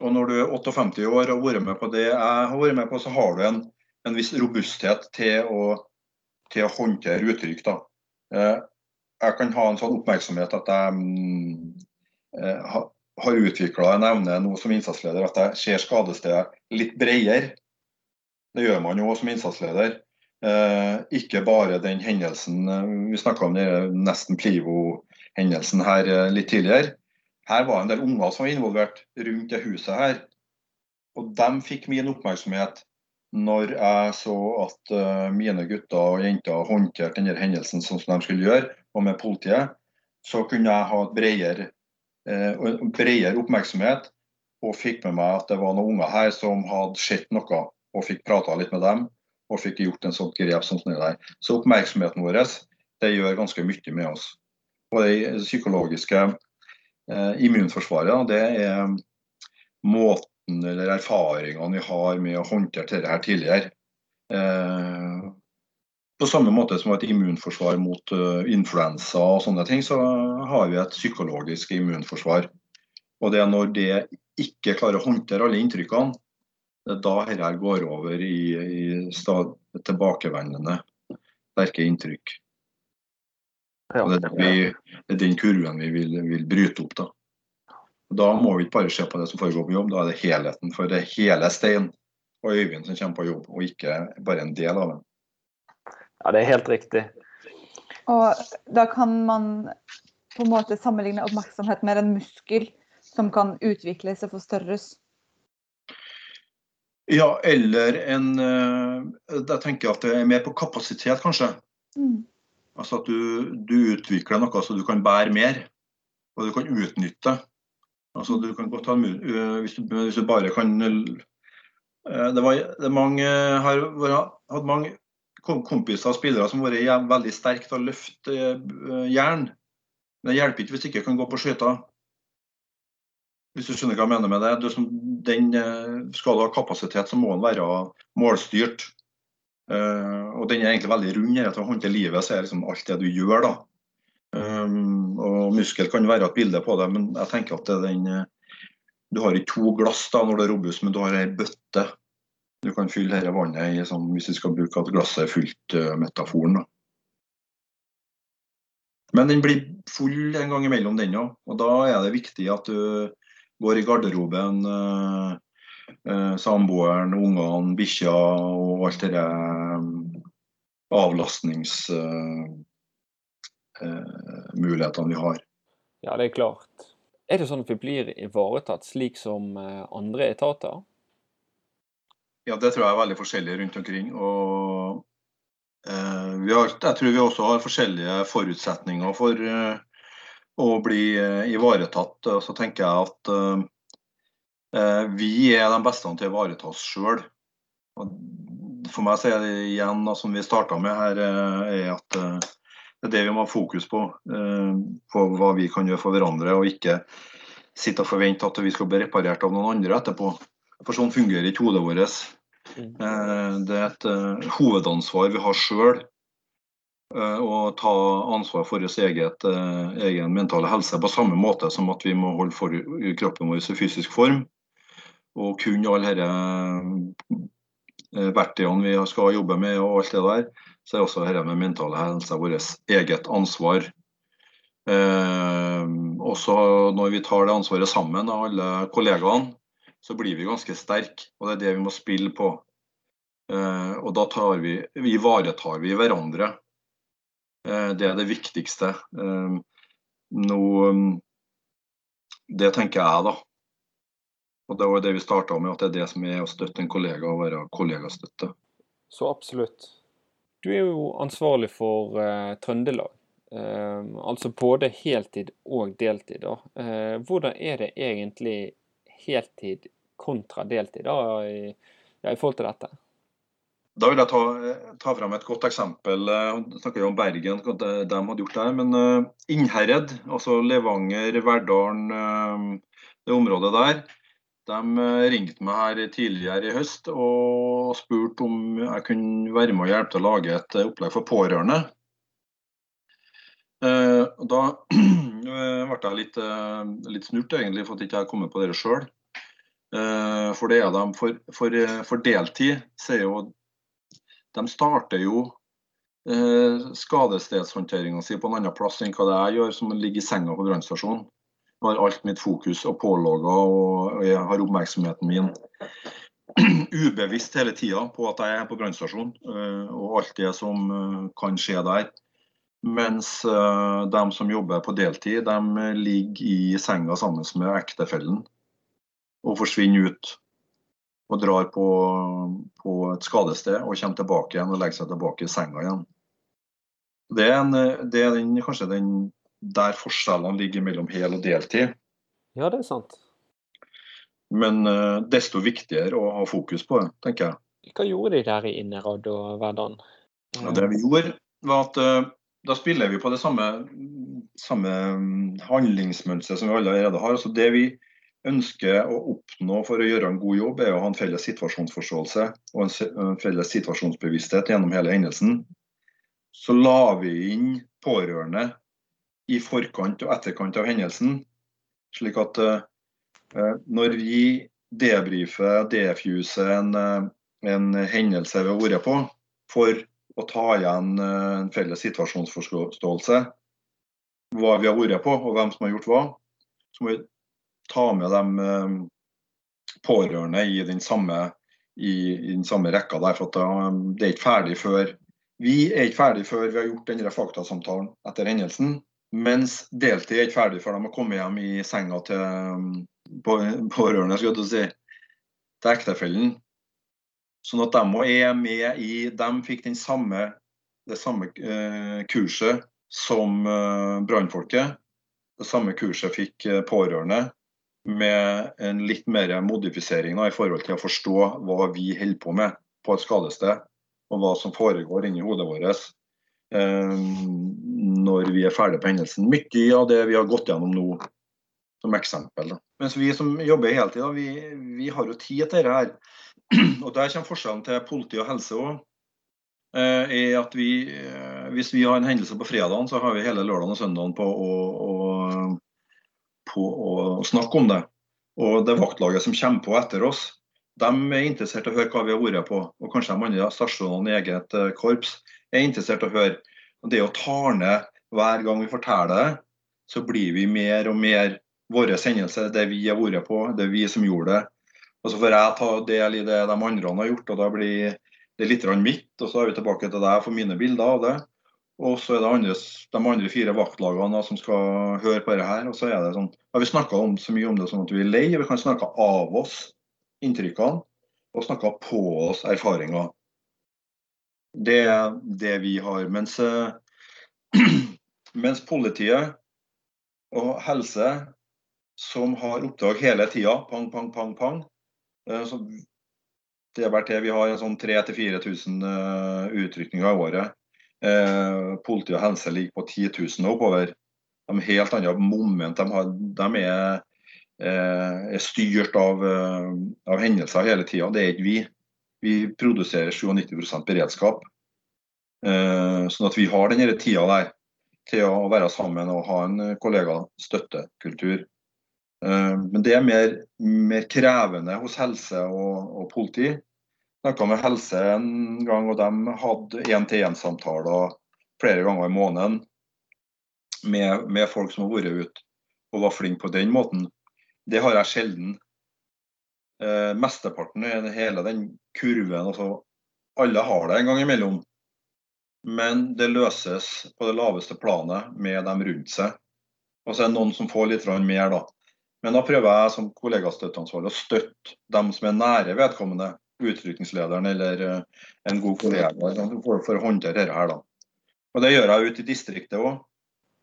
Og når du er 58 år og har vært med på det jeg har vært med på, så har du en, en viss robusthet til å, til å håndtere uttrykk. da. Jeg kan ha en sånn oppmerksomhet at jeg um, har utvikla en evne nå som innsatsleder at jeg ser skadestedet litt bredere det gjør man jo som innsatsleder. Eh, ikke bare den hendelsen eh, Vi snakka om den nesten Plivo-hendelsen her eh, litt tidligere. Her var en del unger som var involvert rundt det huset her. Og de fikk min oppmerksomhet når jeg så at mine gutter og jenter håndterte denne hendelsen sånn som de skulle gjøre, og med politiet, så kunne jeg ha et bredere, bredere oppmerksomhet og fikk med meg at det var noen unger her som hadde sett noe og fikk prata litt med dem. Og fikk gjort en sånn grep som sånn der. Så oppmerksomheten vår det gjør ganske mye med oss. Og det psykologiske eh, immunforsvaret det er måten eller erfaringene vi har med å håndtere dette her tidligere. Eh, på samme måte som et immunforsvar mot uh, influensa og sånne ting, så har vi et psykologisk immunforsvar. Og det er når det ikke klarer å håndtere alle inntrykkene, da dette går over i, i tilbakevendende sterke inntrykk. Ja, og det, er vi, det er den kurven vi vil, vil bryte opp. Da. da må vi ikke bare se på det som foregår på jobb, da er det helheten. For det er hele Stein og Øyvind som kommer på jobb, og ikke bare en del av dem. Ja, det er helt riktig. Og da kan man på en måte sammenligne oppmerksomhet med en muskel som kan utvikles og forstørres. Ja, eller en eh, Da tenker jeg at det er mer på kapasitet, kanskje. Mm. Altså at du, du, utvikler noe så du kan bære mer, og du kan utnytte. Altså du kan godt ha hvis du, hvis du bare kan eh, Det var det mange har hatt mange kompiser og spillere som har vært veldig sterke til å løfte eh, jern. Det hjelper ikke hvis du ikke kan gå på skøyter. Hvis du skjønner hva jeg mener med det. Den, eh, skal du ha kapasitet, så må den være målstyrt. Uh, og den er egentlig veldig rund. Til å håndtere livet så er liksom alt det du gjør. da. Um, og muskel kan være et bilde på det, men jeg tenker at den Du har ikke to glass da når det er robust, men du har ei bøtte. Du kan fylle dette vannet i, sånn, hvis du skal bruke at glasset er fullt, uh, metaforen. da. Men den blir full en gang imellom, den òg. Og da er det viktig at du går i garderoben. Eh, eh, samboeren, ungene, bikkja og alt det der avlastningsmulighetene eh, mulighetene vi har. Ja, det er klart. Er det sånn at vi blir ivaretatt slik som andre etater? Ja, det tror jeg er veldig forskjellig rundt omkring. og eh, har, Jeg tror vi også har forskjellige forutsetninger for eh, å bli eh, ivaretatt. Så tenker jeg at eh, vi er de beste til å ivareta oss sjøl. For meg så er det igjen, som vi starta med her, er at det er det vi må ha fokus på. På hva vi kan gjøre for hverandre, og ikke sitte og forvente at vi skal bli reparert av noen andre etterpå. For sånn fungerer ikke hodet vårt. Mm. Eh, det er et eh, hovedansvar vi har sjøl. Eh, å ta ansvar for vår eget, egen mentale helse på samme måte som at vi må holde for, kroppen vår i fysisk form. Og kunne alle disse verktøyene vi skal jobbe med og alt det der, så er også dette med mentale helse vårt eget ansvar. Eh, også når vi tar det ansvaret sammen, alle kollegaene, så blir vi ganske sterke. Og det er det vi må spille på. Eh, og da tar vi ivaretar vi hverandre. Eh, det er det viktigste. Eh, nå Det tenker jeg, da. Og det var det vi starta med, at det er det som er å støtte en kollega og være kollegastøtte. Så absolutt. Du er jo ansvarlig for uh, Trøndelag. Uh, altså både heltid og deltid. Uh, hvordan er det egentlig heltid kontra deltid da, i, ja, i forhold til dette? Da vil jeg ta, ta frem et godt eksempel. Jeg snakker om Bergen, hva de, de hadde gjort der. Men uh, Innherred, altså Levanger, Verdalen, uh, det området der. De uh, ringte meg her tidligere i høst og spurte om jeg kunne være med og hjelpe til å lage et opplegg for pårørende. Da ble jeg litt, litt snurt, egentlig, for at jeg ikke har kommet på det sjøl. Eh, for det er de. For, for, eh, for deltid så er jo De starter jo eh, skadestedshåndteringa si på en annen plass enn hva det jeg gjør, som ligger i senga på brannstasjonen. Har alt mitt fokus og pålogger og jeg har oppmerksomheten min ubevisst hele tida på at jeg er på brannstasjonen og alt det som kan skje der. Mens de som jobber på deltid, de ligger i senga sammen med ektefellen og forsvinner ut. Og drar på, på, et skadested og kommer tilbake igjen og legger seg tilbake i senga igjen. Det er, en, det er den, kanskje den der forskjellene ligger mellom hel og deltid. Ja, det er sant. Men uh, desto viktigere å ha fokus på det, tenker jeg. Hva gjorde de der i Innerad og Verdalen? Ja, det vi gjorde, var at uh, da spiller vi på det samme, samme mm, handlingsmønsteret som vi allerede har. Altså det vi ønsker å oppnå for å gjøre en god jobb, er å ha en felles situasjonsforståelse og en felles situasjonsbevissthet gjennom hele hendelsen. Så la vi inn pårørende i forkant og etterkant av hendelsen, slik at uh, når vi debrifer, defuser en, eh, en hendelse vi har vært på, for å ta igjen en felles situasjonsforståelse, hva vi har vært på og hvem som har gjort hva, så må vi ta med de eh, pårørende i den samme, i, i den samme rekka der. for da, Det er ikke ferdig før Vi er ikke ferdig før vi har gjort denne faktasamtalen etter hendelsen. Mens deltid er ikke ferdig før de har kommet hjem i senga til pårørende, skal du si, til ektefellen. Sånn at de er med i De fikk den samme, det samme eh, kurset som eh, brannfolket. Det samme kurset fikk eh, pårørende med en litt mer modifisering da, i forhold til å forstå hva vi holder på med på et skadested, og hva som foregår inni hodet vårt eh, når vi er ferdig på hendelsen. Mye av det vi har gått gjennom nå, som eksempel. Da. Mens vi som jobber heltid, vi, vi har jo tid til dette her. Og Der kommer forskjellen til politi og helse òg. Eh, vi, eh, Hvis vi har en hendelse på fredagen, så har vi hele lørdagen og søndagen på å på å snakke om det. Og det vaktlaget som kommer på etter oss, de er interessert i å høre hva vi har vært på. Og kanskje de andre stasjonene i eget eh, korps er interessert i å høre. Og det å ta ned hver gang vi forteller det, så blir vi mer og mer våre sendelser, det vi har vært på, det er vi som gjorde det. Og så får jeg ta del i det de andre har gjort, og da blir det litt mitt. Og så er vi tilbake til deg for mine bilder av det. Og så er det andre, de andre fire vaktlagene som skal høre på dette her. Og så er det sånn, har vi snakka så mye om det sånn at vi er lei, og vi kan snakke av oss inntrykkene og snakke på oss erfaringer. Det er det vi har. Mens, eh, mens politiet og helse, som har oppdrag hele tida, pang, pang, pang, pang, eh, så det er hvert Vi har sånn 3000-4000 utrykninger i året. Eh, politi og helse ligger på 10 000 og oppover. De helt andre moment. De, har, de er, eh, er, styrt av, eh, av hendelser hele tida. Det er ikke vi. Vi produserer 97% beredskap. Eh, sånn at vi har denne tida der til å være sammen og ha en kollega-støttekultur. Eh, men det er mer, mer, krevende hos helse og, og politi snakka med helse en gang, og de hadde én-til-én-samtaler flere ganger i måneden med, med, folk som har vært ute og var flinke på den måten. Det har jeg sjelden. Eh, mesteparten er hele den kurven. altså Alle har det en gang imellom. Men det løses på det laveste planet med dem rundt seg. Og så er det noen som får litt mer, da. Men da prøver jeg som kollegastøtteansvarlig å støtte dem som er nære vedkommende utrykningslederen eller eh, en god kollega for, for å håndtere dette. her. Da. Og Det gjør jeg ute i distriktet òg.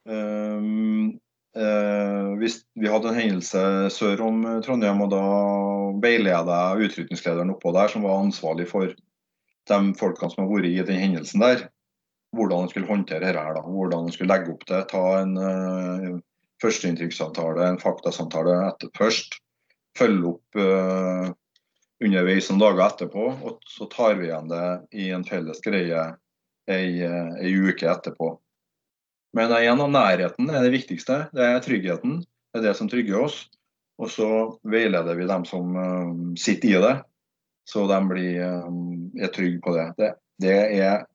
Um, uh, hvis vi hadde en hendelse sør om Trondheim, og da veileda jeg utrykningslederen oppå der, som var ansvarlig for de folkene som har vært i den hendelsen der, hvordan han skulle håndtere dette. her, da. Hvordan han skulle legge opp det. Ta en uh, førsteinntrykkssamtale, en faktasamtale etter først. Følge opp uh, underveis noen dager etterpå, og så tar vi igjen det i en felles greie ei, ei uke etterpå. Men igjen, nærheten er det viktigste. Det er tryggheten. Det er det som trygger oss. Og så veileder vi dem som um, sitter i det, så de blir, um, er trygge på det. det. det. er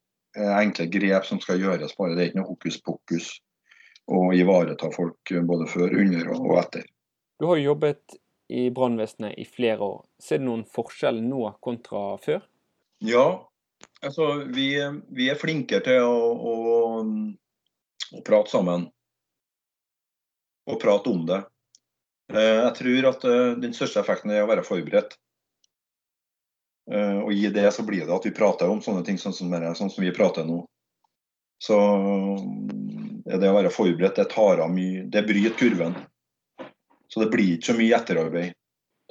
enkle grep som skal gjøres, bare det er ikke noe hokus pokus å ivareta folk både før, under og etter. Du har jobbet i brannvesenet i flere år. Ser du noen forskjell nå kontra før? Ja, altså vi, vi er flinkere til å, å, å, prate sammen. Og prate om det. Eh, jeg tror at eh, den største effekten er å være forberedt. Eh, og i det så blir det at vi prater om sånne ting sånn som, sånn som vi prater nå. Så det å være forberedt, det tar av mye Det bryter kurven. Så det blir ikke så mye etterarbeid.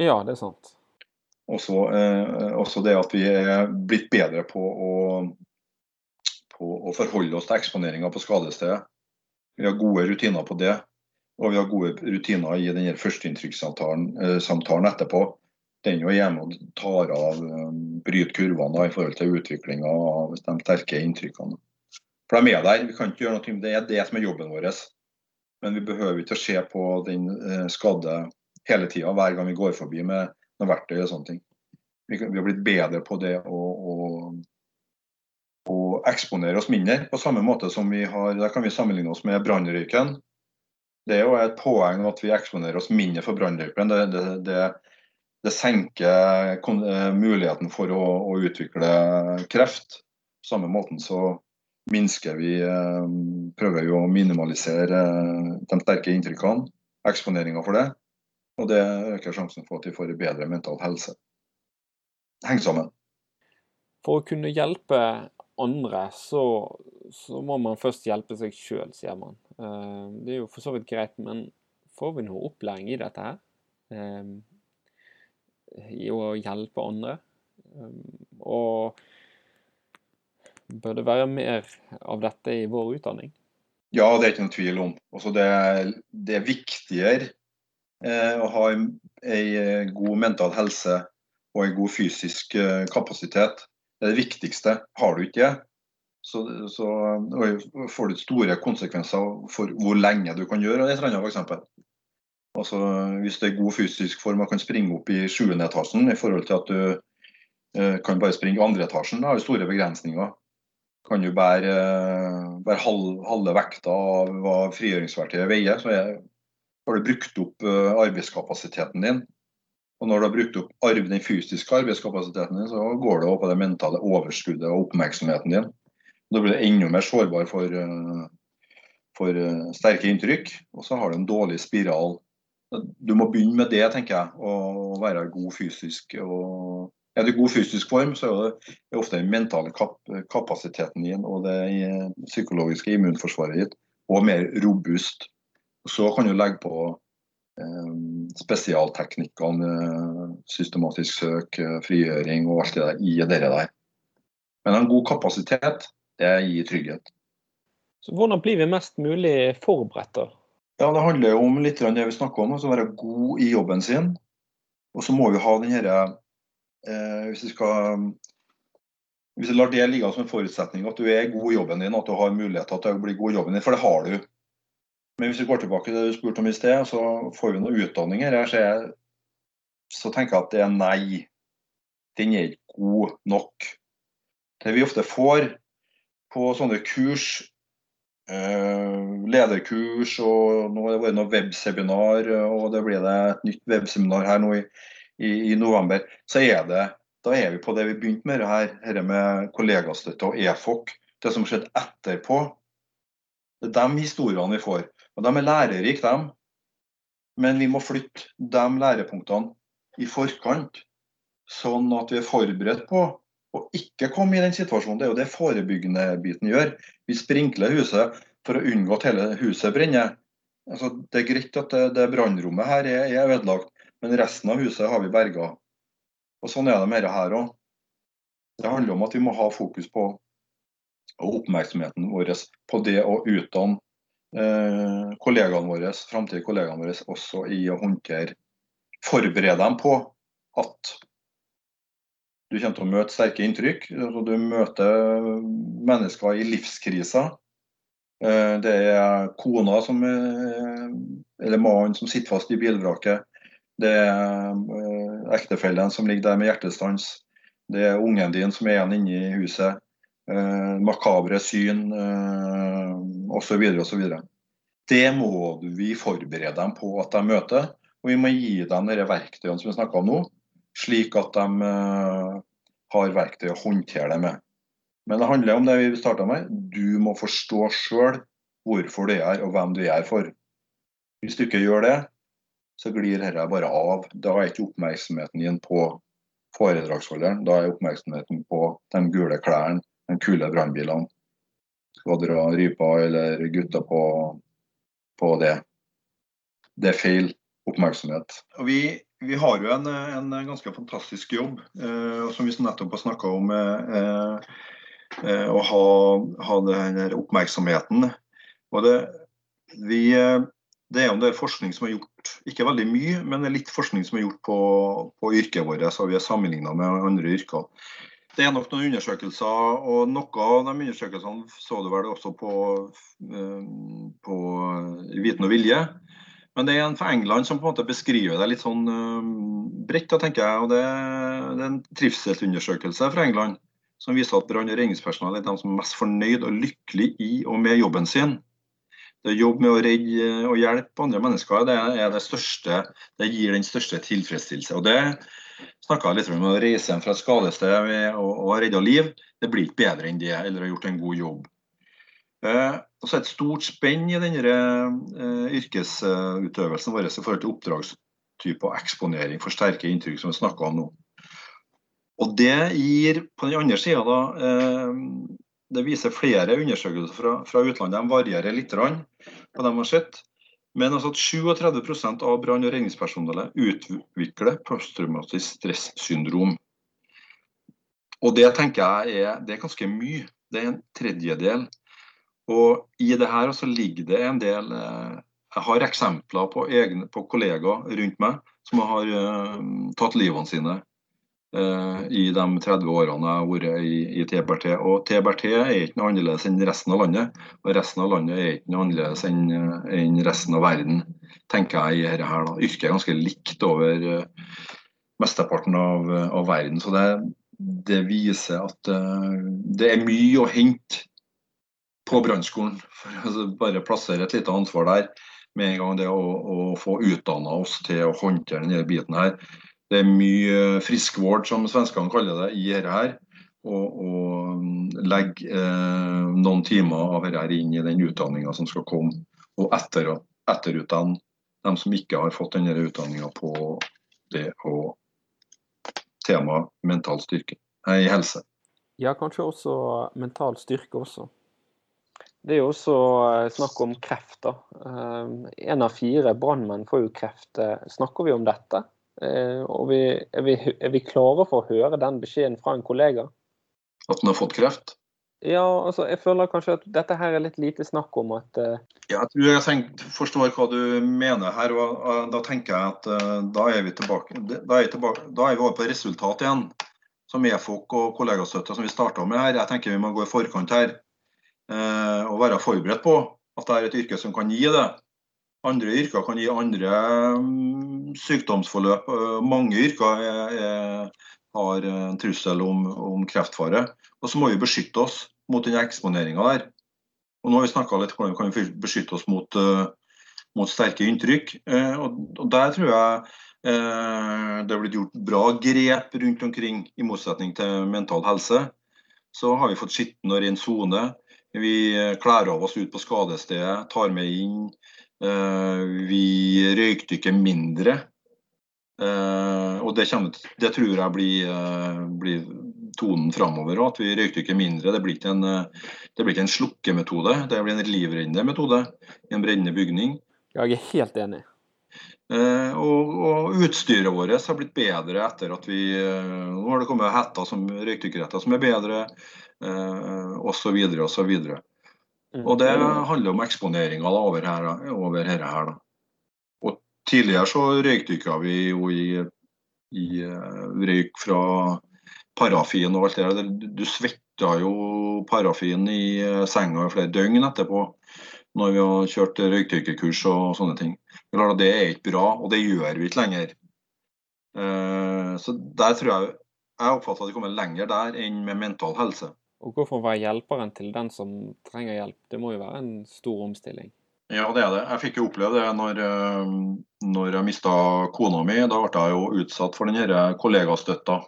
Ja, det er sant. Også, eh, også det at vi er blitt bedre på å, på å forholde oss til eksponeringa på skadestedet. Vi har gode rutiner på det. Og vi har gode rutiner i den førsteinntrykkssamtalen eh, etterpå. Den er hjemme og tar av, eh, bryter kurvene i forhold til utviklinga av de sterke inntrykkene. For de er der. Vi kan ikke gjøre noe med det. Det er det som er jobben vår. Men vi behøver ikke å se på den eh, skadde hele tida, hver gang vi går forbi med noe verktøy og sånne ting. Vi, har blitt bedre på det å, å, å, eksponere oss mindre, på samme måte som vi har Der kan vi sammenligne oss med brannrøyken. Det er jo et poeng at vi eksponerer oss mindre for brannrøyken. Det, det, det, det, senker eh, muligheten for å, å utvikle kreft. På samme måten så minsker vi eh, Prøver jo å minimalisere eh, de sterke inntrykkene, eksponeringa for det. Og det øker sjansen for at vi får bedre mental helse. Heng sammen. For å kunne hjelpe andre, så, så må man først hjelpe seg sjøl, sier man. Eh, det er jo for så vidt greit, men får vi noe opplæring i dette her? I å hjelpe andre? Og Bør det være mer av dette i vår utdanning? Ja, det er ikke noen tvil om. Også det, det er viktigere eh, å ha en, en, god mental helse og en god fysisk eh, kapasitet. Det er det viktigste. Har du ikke det, så, så får du store konsekvenser for hvor lenge du kan gjøre et eller. Altså, hvis det er god fysisk form og kan springe opp i sjuende etasjen i forhold til at du eh, kan bare springe i andre etasjen, da har du store begrensninger kan jo bære, bære halv, halve vekta av hva frigjøringsverktøyet veier, så er, har du brukt opp uh, arbeidskapasiteten din. Og når du har brukt opp arv, den fysiske arbeidskapasiteten din, så går det over på det mentale overskuddet og oppmerksomheten din. Da blir du enda mer sårbar for, eh, for eh, sterke inntrykk, og så har du en dårlig spiral. Du må begynne med det, tenker jeg, å være god fysisk. Og er du i god fysisk form, så er det ofte den mentale kap kapasiteten din og det psykologiske immunforsvaret ditt og mer robust. Så kan du legge på eh, spesialteknikkene, systematisk søk, frigjøring og alt det der i det der. Men en god kapasitet, det gir trygghet. Så Hvordan blir vi mest mulig forberedt? da? Ja, Det handler jo om litt det vi snakker om, altså være god i jobben sin. Og så må vi ha den eh, Hvis du skal hvis du lar det ligge som en forutsetning at du er god i jobben din, at du har muligheter til å bli god i jobben din, for det har du. Men hvis vi går tilbake til det du spurte om i sted, så får vi noen utdanninger her, så, så tenker jeg at det er nei. Den er ikke god nok. Det vi ofte får på sånne kurs, eh, lederkurs og nå har det vært noe webseminar, og det blir det et nytt webseminar her nå i, i, i november, så er det da er vi på det vi begynte med her, dette med kollegastøtte og EFOK. Det som skjedde etterpå. Det er de historiene vi får. Og De er lærerike, dem. Men vi må flytte de lærepunktene i forkant, sånn at vi er forberedt på å ikke komme i den situasjonen. Det er jo det forebyggende biten gjør. Vi sprinkler huset for å unngå at hele huset brenner. Altså, det er greit at det, det brannrommet her er, er ødelagt, men resten av huset har vi berga. Og Sånn er det med dette her òg. Det handler om at vi må ha fokus på og oppmerksomheten vår på det å utdanne eh, kollegaene våre, framtidige kollegaene våre også i å håndtere Forberede dem på at du kommer til å møte sterke inntrykk. Altså, du møter mennesker i livskriser. Eh, det er kona som eller mannen som sitter fast i bilvraket. Det er eh, ektefellen som ligger der med hjertestans. Det er ungen din som er igjen inne i huset. Eh, makabre syn eh, osv. osv. Det må vi forberede dem på at de møter. Og vi må gi dem de verktøyene som vi snakker om nå, slik at de eh, har verktøy å håndtere det med. Men det handler om det vi starta med. Du må forstå sjøl hvorfor du er her og hvem du er for. Hvis du ikke gjør det, så glir dette bare av. Da er ikke oppmerksomheten din på foredragsholderen, da er oppmerksomheten på de gule klærne, de kule brannbilene. Skal dra rypa eller gutta på, på det. Det er feil oppmerksomhet. Vi, vi har jo en, en, ganske fantastisk jobb, eh, som vi nettopp har snakka om. Eh, eh, å ha, ha den oppmerksomheten. Og det, vi, eh, det er om det er forskning som er gjort, ikke veldig mye, men litt forskning som er gjort på, på yrket vårt, så vi er sammenligna med andre yrker. Det er nok noen undersøkelser, og noe av de undersøkelsene så du vel også på, eh, på Viten og vilje. Men det er en fra England som på en måte beskriver det litt sånn eh, bredt. tenker jeg, og det, det er en trivselsundersøkelse fra England som viser at brann- og redningspersonell er de som er mest fornøyd og lykkelig i og med jobben sin det å jobbe med å redde og hjelpe andre mennesker, det, det, største, det gir den største tilfredsstillelse. Og det snakka jeg litt om å reise hjem fra et skadested og, og redde liv. Det blir ikke bedre enn det, eller har gjort en god jobb. Eh, det et stort spenn i denne eh, yrkesutøvelsen vår i forhold til oppdragstype og eksponering for sterke inntrykk, som vi snakka om nå. Og det gir på den andre sida eh, det viser flere undersøkelser fra, fra utlandet. De varierer litt på dem har sett. Men altså at 37% av brann- og redningspersonellet utvikler posttraumatisk stressyndrom. Og det tenker jeg er, er ganske mye. Det er en tredjedel. Og i det her altså ligger det en del eh, Jeg har eksempler på, egne, på kollegaer rundt meg som har uh, tatt livene sine i de 30 årene jeg har vært i, i TBRT. Og TBRT er ikke noe annerledes enn resten av landet. Og resten av landet er ikke noe annerledes enn, enn resten av verden, tenker jeg i dette her. Da. Yrket er ganske likt over uh, mesteparten av, av, verden. Så det, det viser at uh, det er mye å hente på brannskolen. Altså, bare plassere et lite ansvar der med en gang det å, å få utdanna oss til å håndtere denne biten her. Det er mye friskvård, som svenskene kaller det, i dette her. å, og legge eh, noen timer av dette inn i den utdanninga som skal komme, og etter, etterutdanne dem som ikke har fått denne utdanninga på det å tema mental styrke, nei, helse. Ja, kanskje også mental styrke også. Det er jo også eh, snakk om kreft. da. Én eh, av fire brannmenn får jo kreft. Eh, snakker vi om dette? Og vi, er, vi, er, vi, klare for å høre den beskjeden fra en kollega? At den har fått kreft? Ja, altså jeg føler kanskje at dette her er litt lite snakk om at uh... Ja, Jeg tror jeg tenker, forstår hva du mener her. og Da tenker jeg at uh, da er vi tilbake da er, tilbake, da er vi over på resultat igjen. Som EFOK og kollegastøtte som vi starta med her. Jeg tenker vi må gå i forkant her. Uh, og være forberedt på at det er et yrke som kan gi det. Andre yrker kan gi andre um, sykdomsforløp. mange yrker er, er, har en trussel om, om kreftfare. Og så må vi beskytte oss mot den eksponeringa der. Og nå har vi snakka litt om hvordan vi kan beskytte oss mot, uh, mot sterke inntrykk. Uh, og, Der tror jeg det har blitt gjort bra grep rundt omkring, i motsetning til mental helse. Så har vi fått skitten og ren sone. Vi kler av oss ut på skadestedet, tar med inn. Vi røykdykker mindre. Og det, kommer, det tror jeg blir, blir tonen framover. At vi røykdykker mindre. Det blir ikke en, det blir ikke en slukkemetode, det blir en livrennende metode i en brennende bygning. Jeg er helt enig. Uh, og, og, utstyret vårt har blitt bedre etter at vi uh, Nå har det kommet hetter som røykdykkerhetter som er bedre, eh, osv. osv. Mm. Og det handler om eksponeringa over, over her. her da. Og tidligere så røykdykka vi jo i, i uh, røyk fra parafin og alt det der. Du svetta jo parafin i eh, senga i flere døgn etterpå når vi har kjørt røykdykkerkurs og sånne ting. Det er ikke bra, og det gjør vi ikke lenger. Eh, så der tror jeg jeg oppfatter at vi kommer lenger der enn med mental helse. Og Hvorfor være hjelperen til den som trenger hjelp? Det må jo være en stor omstilling? Ja, det er det. Jeg fikk jo oppleve det når, eh, når jeg mista kona mi. Da ble jeg jo utsatt for denne kollegastøtta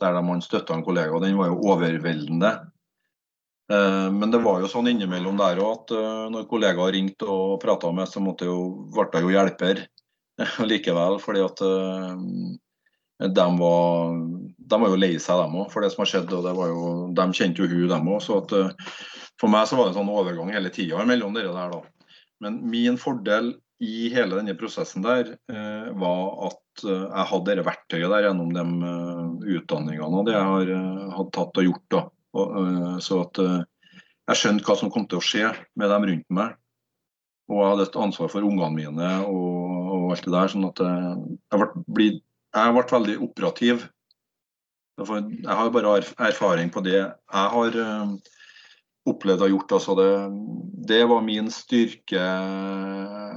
der man støtta en kollega. Den var jo overveldende. Eh, men det var jo sånn innimellom der òg at eh, når kollegaer ringte og prata med, så måtte jo, ble jeg jo hjelper likevel. fordi at de var, de var jo lei seg, dem òg, for det som har skjedd. og jo, De kjente jo hun, dem òg. At, for meg så var det en sånn overgang hele tida mellom dere der. da. Men min fordel i hele denne prosessen der eh, var at eh, jeg hadde det verktøyet der gjennom de uh, utdanningene og det jeg har uh, hadde tatt og gjort. da. Og, uh, så at jeg skjønte hva som kom til å skje med dem rundt meg. Og jeg hadde et ansvar for ungene mine og, og alt det der. sånn at jeg ble, jeg ble veldig operativ. Jeg har bare erfaring på det jeg har opplevd og gjort. Altså det, det, var min styrke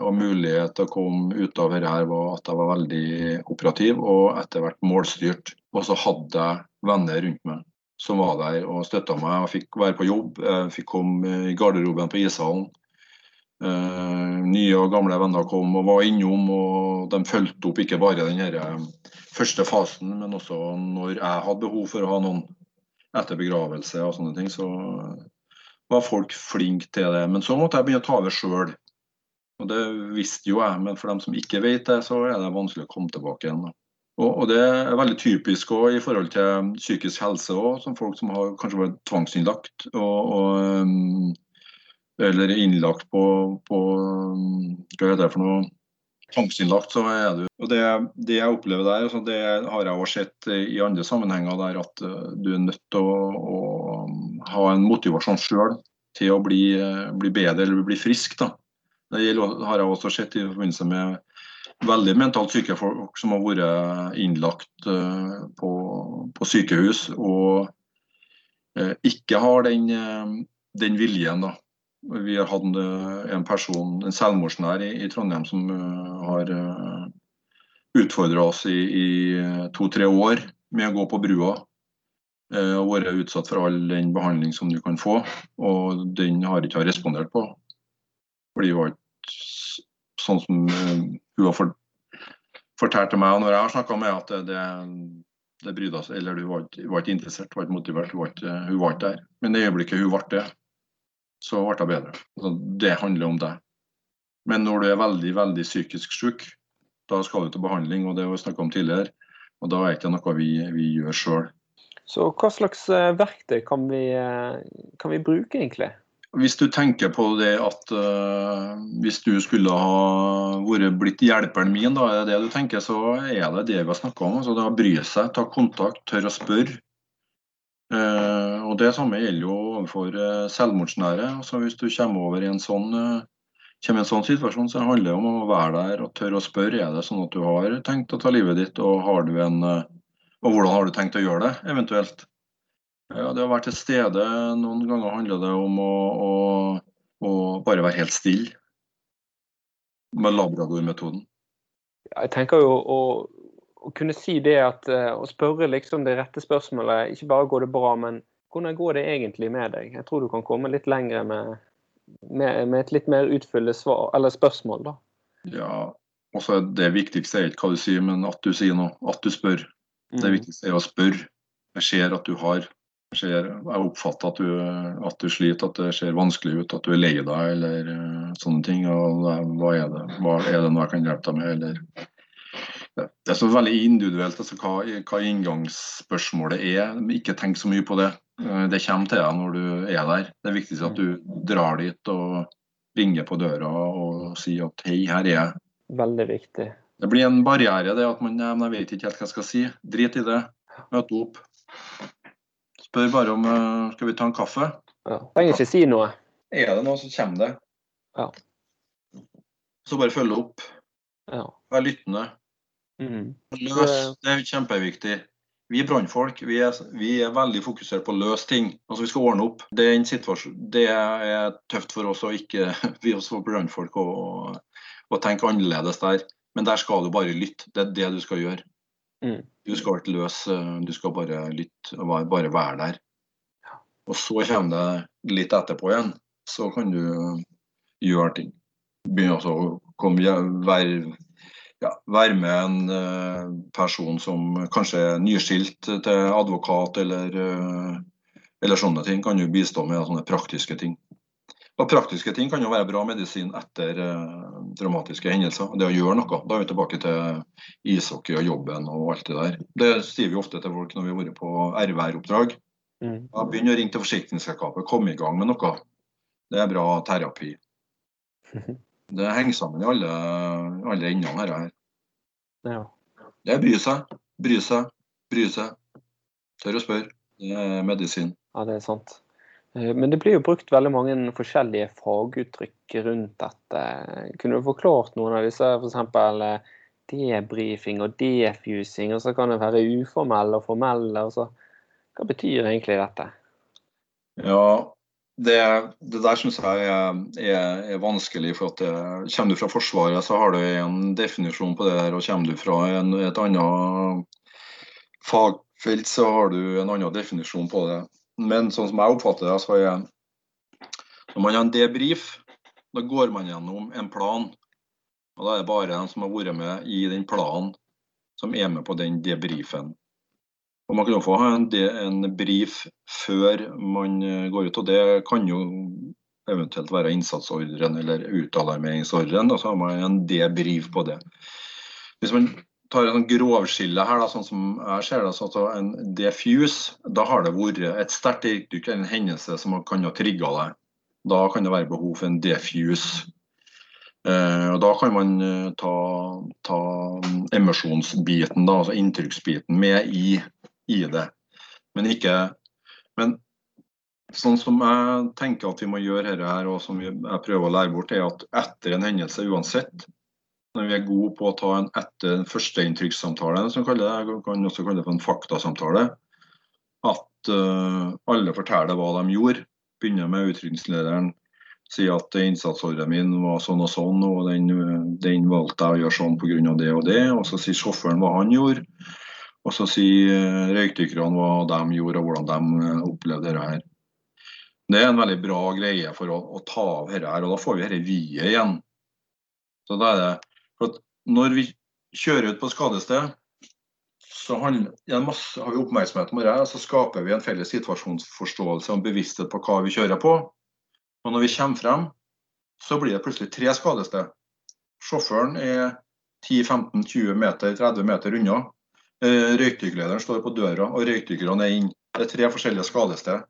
og mulighet til å komme ut av dette var at jeg var veldig operativ og etter hvert målstyrt. Og så hadde jeg venner rundt meg som var der og støtta meg. Jeg fikk være på jobb, jeg fikk komme i garderoben på ishallen. Uh, nye og gamle venner kom og var innom, og de fulgte opp ikke bare den eh, første fasen, men også når jeg hadde behov for å ha noen etter begravelse og sånne ting. Så var folk flinke til det. Men så måtte jeg begynne å ta over sjøl. Og det visste jo jeg, men for dem som ikke vet det, så er det vanskelig å komme tilbake igjen. Og, det er veldig typisk også i forhold til psykisk helse òg, som folk som har kanskje vært tvangsinnlagt. Og, og, eller innlagt på, på Hva heter det for noe? Tvangsinnlagt, så er du Og det, det jeg opplever der, altså det har jeg også sett i andre sammenhenger, der at uh, du er nødt til å, å ha en motivasjon sjøl til å bli, bli, bedre eller bli frisk. Da. Det har jeg også sett i forbindelse med veldig mentalt syke folk som har vært innlagt uh, på, på, sykehus og ikke har den, den, viljen. da. Vi har hatt en person, en selvmordsnær i, i Trondheim som har uh, utfordra oss i, i to-tre år med å gå på brua Uh, og vært utsatt for all den behandling som du kan få. Og den har ikke hun respondert på. Fordi det var ikke sånn som uh, hun har fort, fortalt til meg når jeg har snakka med at det, Det brydde seg, eller Hun var var ikke interessert, var ikke motivert, hun var ikke, hun var ikke der. Men i øyeblikket hun ble det, så ble det bedre. Altså, det handler om deg. Men når du er veldig veldig psykisk syk, da skal du til behandling, og det har vi snakka om tidligere. Og da er det ikke noe vi, vi gjør sjøl. Så hva slags eh, verktøy kan vi, eh, kan vi bruke, egentlig? Hvis du tenker på det at uh, hvis du skulle ha vært blitt hjelperen min, da er det det du tenker, så er det det vi har snakka om. Altså, å bry seg, ta kontakt, tørre å spørre. Uh, og Det samme gjelder jo overfor uh, selvmordsnære. Altså, hvis du kommer over i en sånn i en sånn situasjon, så handler det om å være der og tørre å spørre. Er det sånn at du har tenkt å ta livet ditt, og, har en, og hvordan har du tenkt å gjøre det, eventuelt? Ja, det å være til stede. Noen ganger handler det om å, å, å bare være helt stille. Med labradormetoden. Jeg tenker jo å, å, kunne si det at eh, å spørre liksom det rette spørsmålet, ikke bare går det bra, men hvordan går det egentlig med deg? Jeg tror du kan komme litt lenger med, med, med et litt mer utfyllende svar, eller spørsmål, da. Ja, også det viktigste er ikke hva du sier, men at du sier noe. At du spør. Det Mm. viktigste er å spørre. Jeg ser at du har jeg ser, jeg oppfatter at du, at du sliter, at det ser vanskelig ut, at du er lei deg eller uh, sånne ting. og Hva er det hva er det noe jeg kan hjelpe deg med? Eller, det, er så veldig individuelt altså, hva, hva inngangsspørsmålet er. Ikke tenk så mye på det. Uh, det kommer til deg når du er der. Det er viktigst at du drar dit og ringer på døra og sier at hei, her er jeg. Veldig viktig. Det blir en barriere, det at man jeg vet ikke helt hva jeg skal si. Drit i det. Møte opp. Spør bare om uh, skal vi ta en kaffe. Ja. Trenger ikke si noe. Er det noe, så kommer det. Ja. Så bare følge opp. Ja. Vær lyttende. Mm. Løs. Det er kjempeviktig. Vi brannfolk vi vi er veldig fokusert på å løse ting. Altså Vi skal ordne opp. Det er, en det er tøft for oss å ikke vi også brannfolk å, å tenke annerledes der. Men der skal du bare lytte. Det er det du skal gjøre. Mm. Du skal ikke løse, du skal bare lytte og bare være der. Og så kommer det litt etterpå igjen. Så kan du gjøre ting. Begynne å komme, være, ja, være med en uh, person som kanskje er nyskilt til advokat eller, uh, eller sånne ting. Kan jo bistå med sånne praktiske ting. Og Praktiske ting kan jo være bra medisin etter dramatiske hendelser. Det å gjøre noe. Da er vi tilbake til ishockey og jobben og alt det der. Det sier vi ofte til folk når vi har vært på RVR-oppdrag. Mm. Ja, Begynn å ringe til forsikringsselskapet, kom i gang med noe. Det er bra terapi. Det henger sammen i alle, alle endene her. Ja. Det er bry seg, bry seg, bry seg. Tør å spørre. Det er medisin. ja, det er sant. Eh, Men det blir jo brukt veldig mange forskjellige faguttrykk rundt dette. Kunne du forklart noen av disse, f.eks. debrifing og defusing, og så kan det være uformelle og formelle. og så Hva betyr egentlig dette? Ja, det, det der syns jeg er, er, er, vanskelig. for at det, Kommer du fra Forsvaret, så har du en definisjon på det her, Og kommer du fra en, et annet fagfelt, så har du en annen definisjon på det. Men sånn som jeg oppfatter det, så er når man har en debrief, da går man gjennom en plan. Og da er det bare den som har vært med i den planen, som er med på den debrifen. Og Man kan jo få en, en brief før man går ut, og det kan jo eventuelt være innsatsordren eller utalarmeringsordren. Og så har man en debrief på det. Hvis man tar en grovskille her, da, sånn som jeg ser det, så altså en defuse, da har det vært et sterkt inntrykk eller en hendelse som kan ha trigga deg. Da kan det være behov for en defuse. Eh, og Da kan man eh, ta, ta emosjonsbiten, da, altså inntrykksbiten, med i, i det. Men ikke men sånn som jeg tenker at vi må gjøre dette her, og som jeg prøver å lære bort, er at etter en hendelse uansett, når vi er gode på å ta en etter førsteinntrykkssamtale, som kaller det, kan også kalle det for en faktasamtale, at uh, alle forteller hva de gjorde. Begynner med utrykningslederen, sier at innsatsordren min var sånn og sånn, og den, den valgte jeg å gjøre sånn pga. det og det. Og så sier sjåføren hva han gjorde. Og så sier røykdykkerne hva de gjorde, og hvordan de opplevde dette. Det er en veldig bra greie for å, å ta av dette og da får vi dette vi-et igjen. Så det er det for Når vi kjører ut på skadested, så handler, masse, har vi oppmerksomhet på det, så skaper vi en felles situasjonsforståelse og bevissthet på hva vi kjører på. Og når vi kommer frem, så blir det plutselig tre skadested. Sjåføren er 10-15-20 meter, 30 meter unna. Eh, røykdykklederen står på døra, og røykdykkerne er inne. Det er tre forskjellige skadesteder.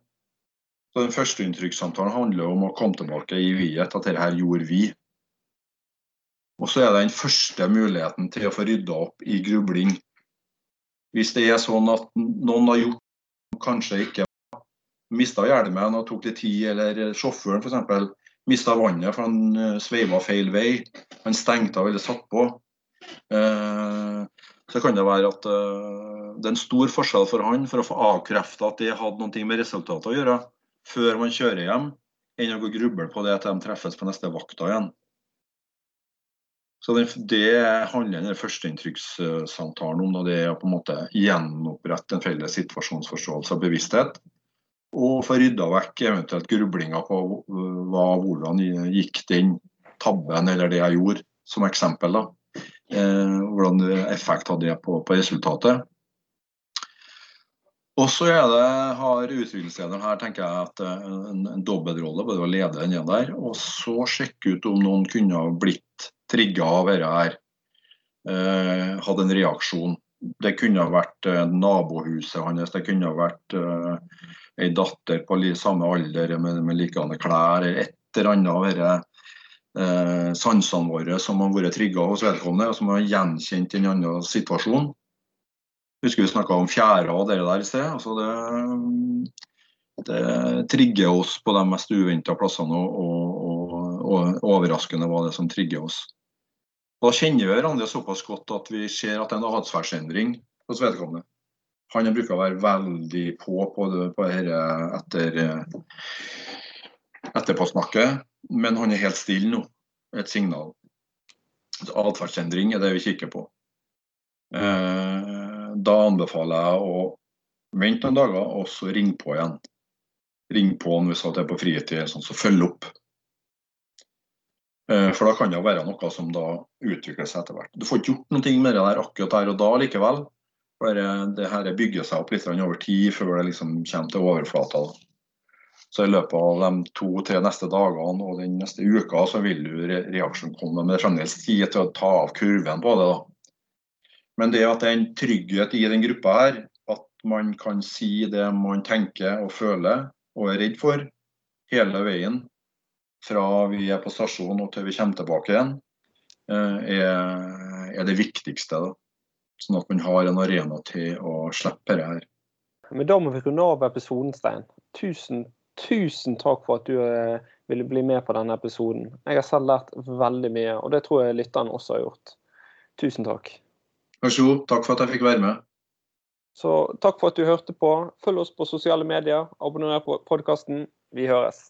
Så Den første inntrykkssamtalen handler om å komme tilbake i viet, at dette her gjorde vi. Og så er det den første muligheten til å få rydda opp i grubling. Hvis det er sånn at noen har gjort kanskje ikke mista hjelmen og tok litt tid, eller sjåføren f.eks. mista vannet for han eh, sveiva feil vei, han stengte av eller satt på, eh, så kan det være at uh, det er en stor forskjell for han for å få avkrefta at det hadde noe med resultatet å gjøre, før man kjører hjem, enn å gå og gruble på det til de treffes på neste vakta igjen. Så det, det handler den førsteinntrykkssamtalen om. Det er å på en måte gjenopprette en felles situasjonsforståelse og bevissthet. Og få rydda vekk eventuelt grublinger på hva, hvordan gikk den tabben eller det jeg gjorde, som eksempel. da. Eh, hvordan effekt hadde det på, på resultatet. Og så har utviklingslederen her tenker jeg at eh, en, en dobbeltrolle, både å lede den der, og så sjekke ut om noen kunne ha blitt trigga av dette her. Eh, hadde en reaksjon. Det kunne ha vært eh, nabohuset hans, det kunne ha vært eh, ei datter på samme alder med, med likedanne klær. Et eller annet av disse eh, sansene våre som har vært trigga hos vedkommende, og som har gjenkjent en annen situasjon. Husker vi snakka om fjæra og det der i sted. Altså det, det trigger oss på de mest uventa plassene, og, og, og, overraskende hva det som trigger oss. Da kjenner vi hverandre såpass godt at vi ser at det er en atferdsendring hos vedkommende. Han bruker å være veldig på på, det, på dette etter, etterpåsnakket, men han er helt stille nå. Et signal. Atferdsendring er det vi kikker på. Eh, da anbefaler jeg å vente noen dager og så ringe på igjen. Ring på han hvis det er på fritid, sånn, så følg opp. Eh, for da kan det være noe som da utvikler seg etter hvert. Du får ikke gjort noe med det der akkurat der og da likevel. Bare det her bygger seg opp litt over tid før det liksom kommer til overflata. Så i løpet av de to-tre neste dagene og den neste uka så vil jo reaksjonen komme. Men det fremdeles tid til å ta av kurven på det. da. Men det at det er en trygghet i den gruppa her, at man kan si det man tenker og føler og er redd for hele veien, fra vi er på stasjonen og til vi kommer tilbake igjen, eh, er, er det viktigste. Da. Sånn at man har en arena til å slippe det her. Men da må vi runde av episoden, Stein. Tusen, tusen takk for at du eh, ville bli med på denne episoden. Jeg har selv lært veldig mye, og det tror jeg lytterne også har gjort. Tusen takk. Vær så god. Takk for at jeg fikk være med. Så takk for at du hørte på. Følg oss på sosiale medier. Abonner på podkasten. Vi høres.